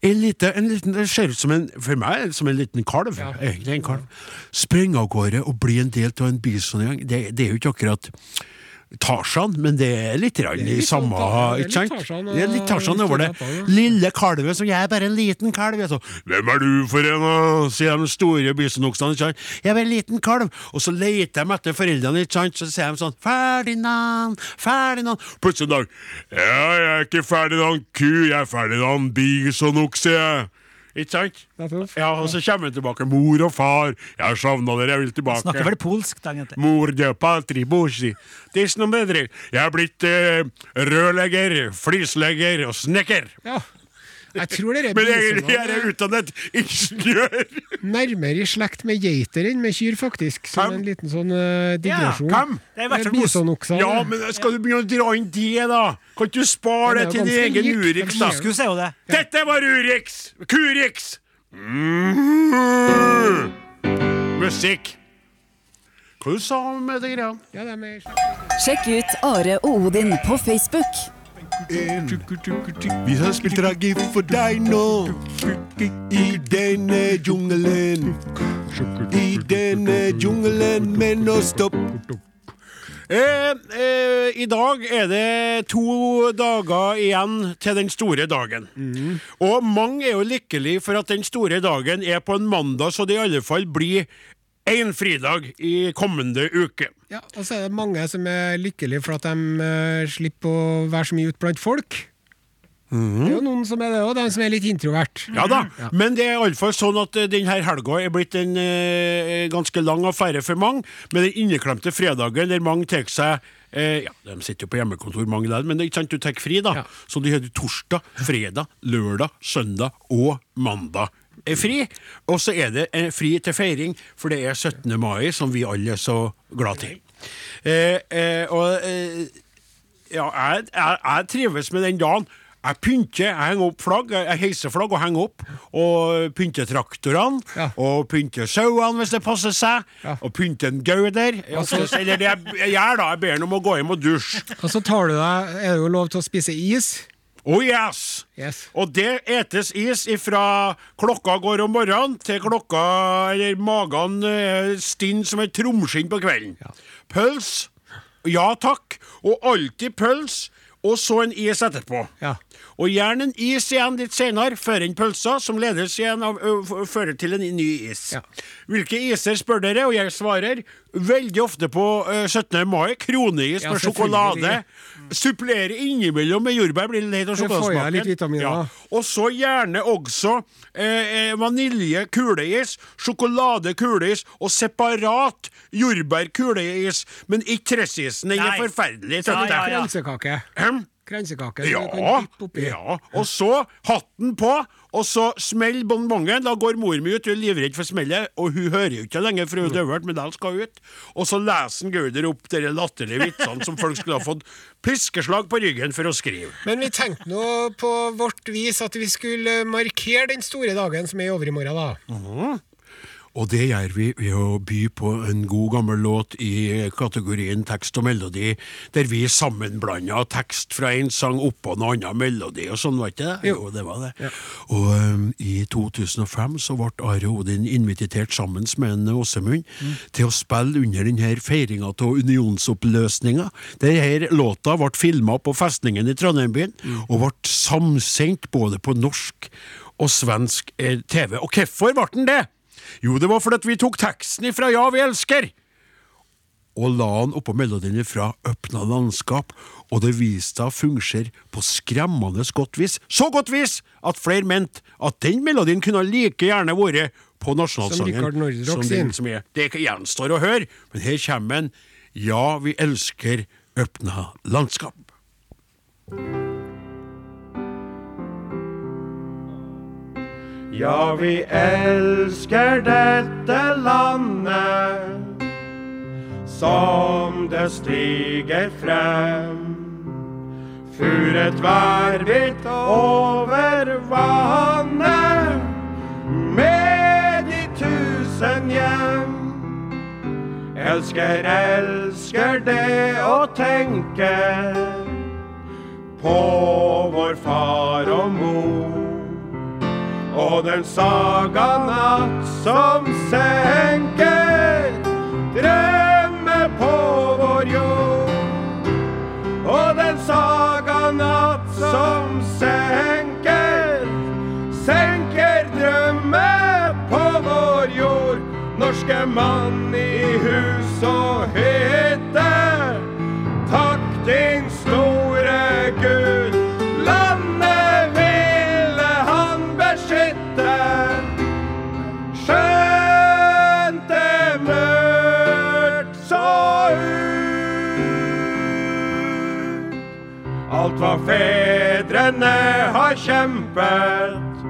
En lite, en liten, det ser ut som en, for meg som en liten kalv. Egentlig en kalv. Springe av gårde og bli en del av en bisongjeng. Det, det er jo ikke akkurat Tarzan, men det er litt grann er i sånn samme ikke sant? Det er litt Tarzan over det. Lille kalve, som jeg er bare en liten kalv. Så, Hvem er du for en, sier de store bisonoksene. Jeg er bare en liten kalv. Og så leter de etter foreldrene, ikke sant? så sier de sånn Ferdinand, Ferdinand. Plutselig en dag Ja, jeg er ikke Ferdinand ku, jeg er Ferdinand bisonokse. jeg». Ikke sant? Ja, Og så kommer han tilbake. Mor og far, jeg har savna dere, jeg vil tilbake. Snakker vel polsk, da, egentlig. Mor de patri bosi. Jeg er blitt eh, rørlegger, flislegger og snekker. Ja. Jeg tror det er Men egentlig er jeg utdannet ingeniør. nærmere i slekt med geiter enn med kyr, faktisk. Som Hvem? en liten sånn uh, digresjon. Hvem? Er hvert fall Eh, Bisonokser. Ja, men skal du begynne å dra inn det, da? Kan ikke du spare det det til din egen likt. Urix, da? Er jo det. Dette var Urix! Kurix! Mm. Musikk. Hva du sa du med de greia? Ja. Sjekk ut Are og Odin på Facebook. Vi har spilt raggi for deg nå. I denne jungelen. I denne jungelen, men nå stopp. Eh, eh, I dag er det to dager igjen til den store dagen. Og mange er jo lykkelige for at den store dagen er på en mandag, så det i alle fall blir én fridag i kommende uke. Ja, og så er det mange som er lykkelige for at de eh, slipper å være så mye ute blant folk. Det er jo noen som er det òg, de som er litt introvert. Ja da, men det er iallfall sånn at eh, denne helga er blitt en eh, ganske lang affære for mange, med den inneklemte fredagen der mange tar seg eh, ja, De sitter jo på hjemmekontor, mange der, men det er ikke sant, du tar fri, da. Ja. Så de har torsdag, fredag, lørdag, søndag og mandag er fri. Og så er det eh, fri til feiring, for det er 17. mai, som vi alle er så glad til. Eh, eh, og eh, ja, jeg, jeg, jeg trives med den dagen. Jeg pynter, jeg henger opp flagg, jeg heiser flagg og henger opp. Og pynter traktorene, Ja. og pynter sauene hvis det passer seg. Ja. Og pynter en gauder. Altså, eller det jeg, jeg gjør da, jeg ber ham om å gå hjem og dusje. Og så tar du deg Er det jo lov til å spise is? Oh yes! Yes. Og det etes is ifra klokka går om morgenen til klokka Eller magen eh, stinn som et tromskinn på kvelden. Pøls, ja takk, og alltid pøls, og så en is etterpå. Ja. Og gjerne en is igjen litt senere, før en pølsa, som ledes igjen av, ø, fører til en ny is. Ja. Hvilke iser spør dere, og jeg svarer veldig ofte på ø, 17. mai. Kroneis Ja, med sjokolade. Supplerer Supplere innimellom med jordbær, blir litt av sjokoladesmaken. Ja. Og så gjerne også eh, eh, vanilje kuleis, sjokolade kuleis og separat jordbær kuleis. Men ikke tressisen. Den er forferdelig. Ja, ja, ja. Kransekake. Ja, du kan dyppe oppi. ja, og så hatten på, og så smell bonbongen. Da går mor mi ut, hun er livredd for smellet, og hun hører jo ikke lenger, for hun er døvert, men den skal ut. Og så leser Gauder opp de latterlige vitsene som folk skulle ha fått piskeslag på ryggen for å skrive. Men vi tenkte nå på vårt vis at vi skulle markere den store dagen som er i overmorgen, da. Og det gjør vi ved å by på en god gammel låt i kategorien tekst og melodi, der vi sammenblanda tekst fra en sang oppå en annen melodi, og sånn, var ikke det? Jo, det var det. Og um, i 2005 så ble Are Odin invitert sammen med en Åsemund til å spille under denne feiringa av unionsoppløsninga. Denne låta ble filma på festningen i Trondheim-byen, og ble samsendt både på norsk og svensk eh, TV. Og hvorfor ble den det? Jo, det var fordi vi tok teksten ifra Ja, vi elsker, og la den oppå melodien fra Øpna landskap, og det viste seg å fungere på skremmende godt vis. Så godt vis at flere mente at den melodien kunne like gjerne vært på nasjonalsangen. Som den som er. Det gjenstår å høre, men her kommer en Ja, vi elsker Øpna landskap. Ja, vi elsker dette landet som det stiger frem. Furet værbitt over vannet med de tusen hjem. Elsker, elsker det å tenke på vår far og mor. Og den saga natt som senker drømme på vår jord. Og den saga natt som senker, senker drømme på vår jord. Norske mann i hus og hytte, takk din Hva fedrene har kjempet,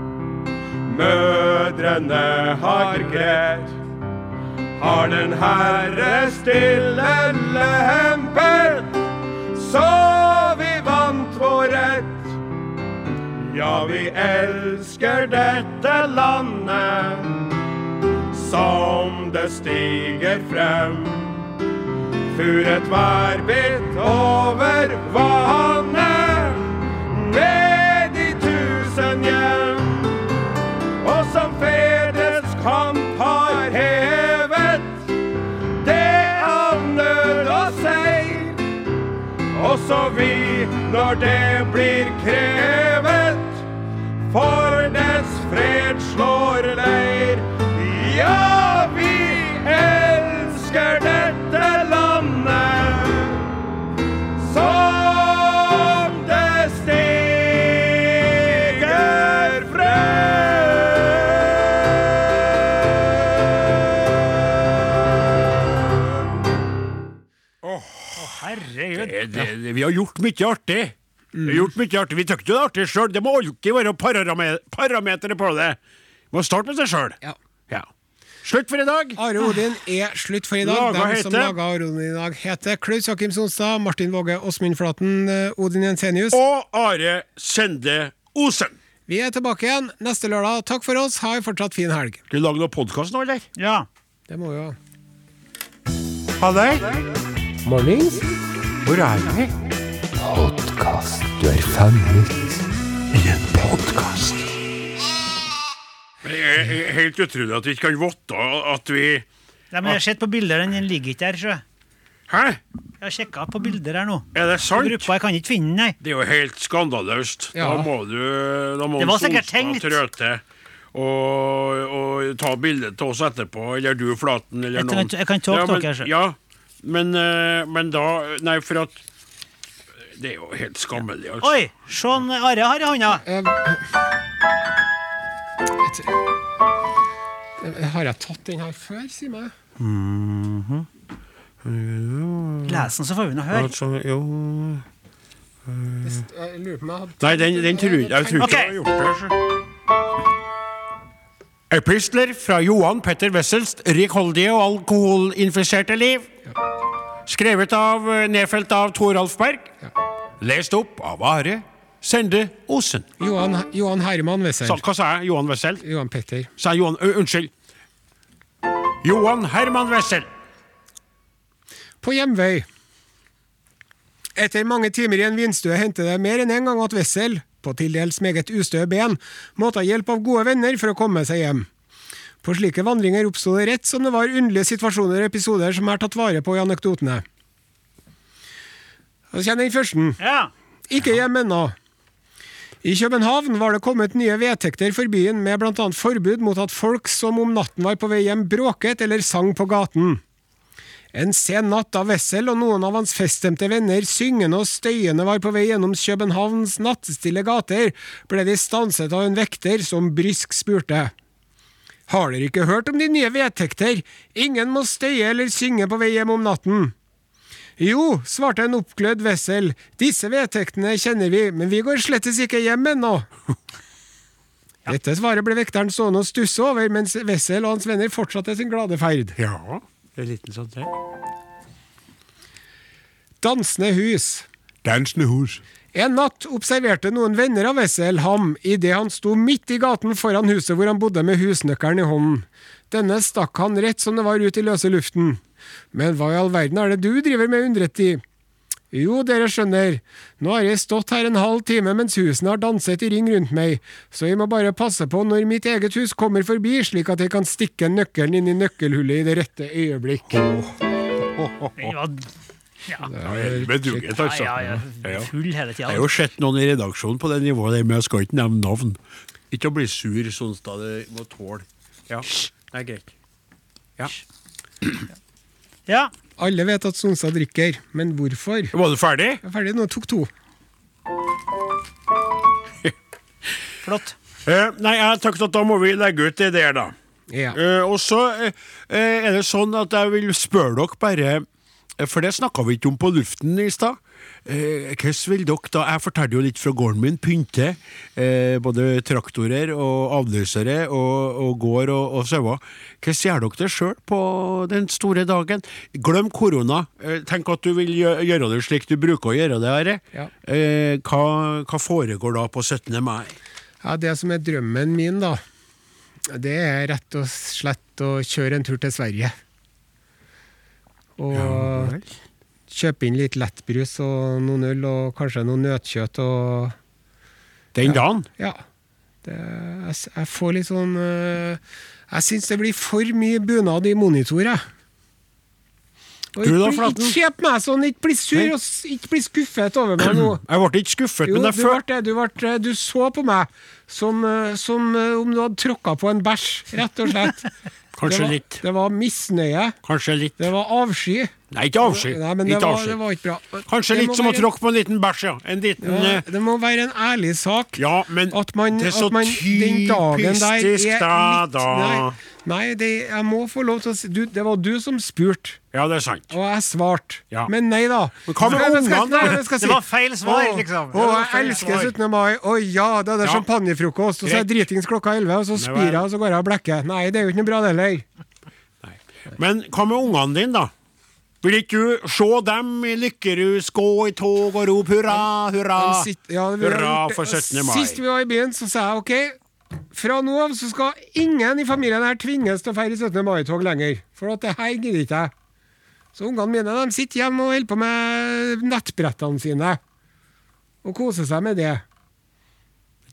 mødrene har gret. Har den Herre stille lempet, så vi vant vår rett. Ja, vi elsker dette landet som det stiger frem. Furet værbitt når det blir krevet, for har gjort mye artig. Har gjort mye artig. Vi tykker det er artig sjøl. Det må alltid være parame parametere på det. Vi må starte med seg sjøl. Ja. Ja. Slutt for i dag! Are Odin er slutt for i dag. Laga Dem som laga Are Odin i dag, heter Klaus Jakim Sonstad, Martin Våge, Åsmund Flaten, eh, Odin Jensenius. Og Are Sende Osen. Vi er tilbake igjen neste lørdag. Takk for oss. Ha en fortsatt fin helg. Skal vi lage noe podkast nå, eller? Ja. Det må vi jo. Ha det. Mornings. Hvor er vi? Podkast. Du er fanget i en podkast. Det er helt utrolig at vi ikke kan votte at vi Nei, men jeg har sett på bilder, den ligger ikke der. sjø. Hæ? Jeg har sjekka på bilder her nå. Er det sant? gruppa, jeg kan ikke finne den, nei. Det er jo helt skandaløst. Ja. Da må du Da må Det var sikkert tenkt. Trøte. og, og ta bilde til oss etterpå, eller du, Flaten, eller Jeg kan- noen. jeg kan ta ja, men, dere, så. Ja, men, eh, men da Nei, for at Det er jo helt skammelig, altså. Oi! Sånn Are har i hånda. Eh, Har jeg tatt den her før, si meg? Les den, så får vi nå høre. Altså, jo Jeg lurer på om jeg hadde Nei, den, den tror jeg, jeg tror ikke Ok. jeg har gjort det. så. Epistler fra Johan Petter Wessels rikholdige og alkoholinfiserte liv. Skrevet av, nedfelt av Toralf Berg. Lest opp av Are Sende Osen. Johan, Johan Herman Wessel. Sa, hva sa jeg? Johan Wessel? Johan Petter. Sa jeg Johan uh, Unnskyld. Johan Herman Wessel. På hjemvei. Etter mange timer i en vinstue hendte det mer enn en gang at Wessel, på til dels meget ustø ben, måtte ha hjelp av gode venner for å komme seg hjem. På slike vandringer oppsto det rett som det var underlige situasjoner og episoder som er tatt vare på i anekdotene. Så kommer den første. Ja. Ikke hjem ennå. I København var det kommet nye vedtekter for byen med bl.a. forbud mot at folk som om natten var på vei hjem, bråket eller sang på gaten. En sen natt da Wessel og noen av hans feststemte venner syngende og støyende var på vei gjennom Københavns nattestille gater, ble de stanset av en vekter som brysk spurte. Har dere ikke hørt om de nye vedtekter? Ingen må støye eller synge på vei hjem om natten. Jo, svarte en oppglødd Wessel, disse vedtektene kjenner vi, men vi går slettes ikke hjem ennå. Dette svaret ble vekteren stående og stusse over, mens Wessel og hans venner fortsatte sin glade ferd. Ja, det er en liten sånn der. Dansende hus. Dansende hus. En natt observerte noen venner av Wessel ham idet han sto midt i gaten foran huset hvor han bodde med husnøkkelen i hånden. Denne stakk han rett som det var ut i løse luften. Men hva i all verden er det du driver med, undret de. Jo, dere skjønner, nå har jeg stått her en halv time mens husene har danset i ring rundt meg, så jeg må bare passe på når mitt eget hus kommer forbi, slik at jeg kan stikke nøkkelen inn i nøkkelhullet i det rette øyeblikk. Oh. var ja. Ja, Bedugget, altså. Ja, ja, Ja. Full hele tida. Jeg har jo sett noen i redaksjonen på det nivået, der, men jeg skal ikke nevne navn. Ikke å bli sur, Sonstad. Det må tåle. Ja, det er greit. Ja. Ja. Alle vet at Sonstad drikker, men hvorfor? Var du ferdig? Jeg er ferdig nå, tok to. Flott. Eh, nei, jeg tenkte at da må vi legge ut det der, da. Ja. Eh, og så eh, eh, er det sånn at jeg vil spørre dere bare eh, For det snakka vi ikke om på luften i stad. Eh, hvordan vil dere da Jeg fortalte jo litt fra gården min. Pynte. Eh, både traktorer og avløsere og, og gård og, og sauer. Hvordan gjør dere det sjøl på den store dagen? Glem korona. Eh, tenk at du vil gjøre det slik du bruker å gjøre det. Are. Ja. Eh, hva, hva foregår da på 17. mai? Ja, Det som er drømmen min, da, det er rett og slett å kjøre en tur til Sverige. Og kjøpe inn litt lettbrus og noen øl og kanskje noe nøtkjøtt og Den dagen? Ja. Det, jeg, jeg får litt sånn øh, Jeg syns det blir for mye bunad i monitor, jeg. Og Du da, Flaten? ikke kjep meg sånn, ikke bli sur Nei. og ikke bli skuffet over meg nå. Jeg ble ikke skuffet, Jo, men du, jeg følte. Du, ble, du så på meg som, øh, som øh, om du hadde tråkka på en bæsj, rett og slett. Kanskje det var, litt. Det var misnøye. Kanskje litt. Det var avsky. Nei, ikke avsky. Nei, men det var, det var ikke bra. Kanskje Det litt som å tråkke på en liten bæsj, ja. En liten Ja, eh, det må være en ærlig sak. Ja, men At man, det er så man typisk dagen der er da, da. Nei, nei det, jeg må få lov til å si du, Det var du som spurte, Ja, det er sant. og jeg svarte. Ja. Men nei da. Men hva med ungene, skal Det var feil svar, liksom. Å, jeg elsker 17. mai. Å ja, da er det Ja. champagnefrokost, og så er jeg dritings klokka 11, og så Det spyr jeg, og så går jeg og blekker. Nei, det er jo ikke noe bra, det heller. Men hva med ungene dine, da? Vil ikke du se dem i Lykkerhus gå i tog og rope hurra, hurra? Ja, vi hurra for 17. mai. Sist vi var i byen, så sa jeg ok, fra nå av så skal ingen i familien her tvinges til å feire 17. mai-tog lenger. For at det her gidder ikke jeg. Så ungene mine de sitter hjemme og holder på med nettbrettene sine. Og koser seg med det.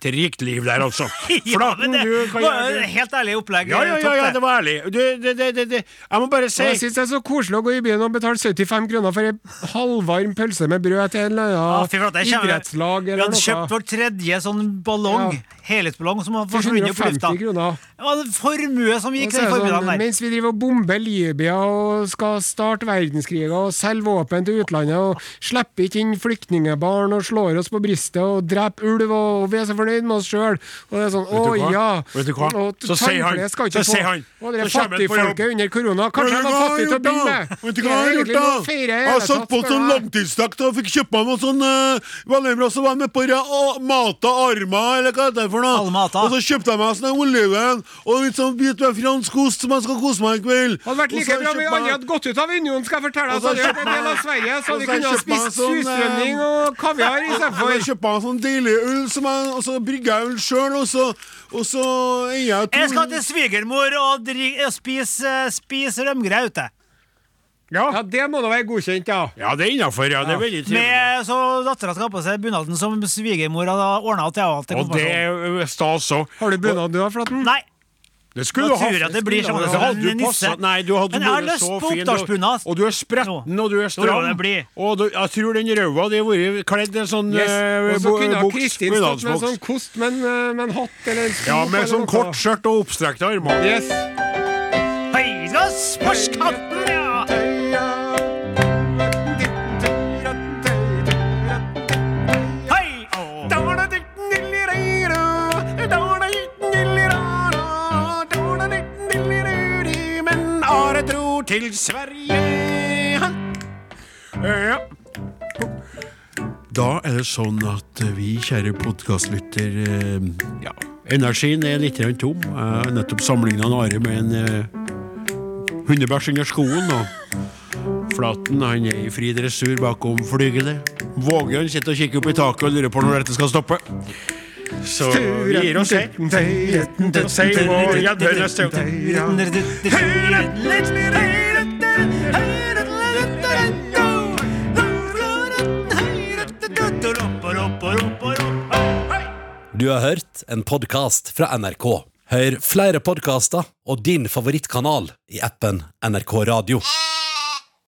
Et rikt liv der, altså. Ja, Flaten, men det du, hva var gjør du? helt ærlig opplegg. Ja, ja, ja, ja, det. var ærlig. Du, det, det, det, det. Jeg må bare si jeg syns det er så koselig å gå i byen og betale 75 kroner for ei halvvarm pølse med brød til en eller Ja, annen fy idrettslag eller noe. Vi hadde kjøpt vår tredje sånn ballong, Ja. helhetsballong, som har forsvunnet opp i lufta. kroner. Det var en formue som gikk så den formiddagen sånn, der. mens vi driver og bomber Libya og skal starte verdenskriger og selge våpen til utlandet og slipper ikke inn flyktningebarn og slår oss på brystet og dreper ulv, og, og vi er så fornøyd med oss sjøl. Og det er sånn Å ja. Vet du hva? Og Så sier han- skal ikke så han- Og det fattigfolket under korona. Kanskje han var fattig til å begynne med. Vet du hva jeg har gjort, da? Jeg har satt på sånn jeg. og fikk kjøpt meg noe sånn uh, Veldig bra, så var jeg med på Mata Arma, eller hva heter det for noe. Og så kjøpte jeg meg sånn oliven og litt sånn bit med fransk ost som jeg skal kose meg i kveld. Det hadde vært like bra om vi aldri hadde gått ut av unionen, skal jeg fortelle deg. Så hadde vi vært en del av Sverige, så og hadde vi så kunne ha jeg spist sånn, surstrømming eh, og kaviar istedenfor. kjøpte meg sånn deilig ull som jeg, brygger jeg øl sjøl, og så, og så er jeg to Jeg skal til svigermor og, og spise, eh, rømgraut, rømgraute. Ja, det må da være godkjent, ja. Ja, det er innafor, ja. Det er veldig trivelig. Med, så dattera skal ha på seg bunaden som svigermor hadde ordna til henne. Og det er stas òg. Har du bunad du da, Flaten? Nei, Det skulle Da du ha. tror jeg det blir sånn Det som hadde en du nisse. passet- Nei, du hadde Men jeg har vært lyst så på fin, oppdalsbunad. Og du er spretten, og du er stram. Og du, jeg tror den røde di har vært kledd i en sånn Yes. eh, Og så kunne Kristin stått med sånn kost med en, eh, med en hatt eller en sko. Ja, med sånn kort skjørt og oppstrekte armer. Yes. Høyres på skatten, til Sverige Ja. Da er det sånn at vi, kjære podkastlytter eh, Ja, energien er litt tom. Jeg har nettopp sammenligna Are med en eh, hundebæsj under skoen. Og Flaten han er i fri dressur bakom flygelet. han sitter og kikker opp i taket og lurer på når dette skal stoppe. Så vi gir oss gang. Du har hørt en podkast fra NRK. Hør flere podkaster og din favorittkanal i appen NRK Radio.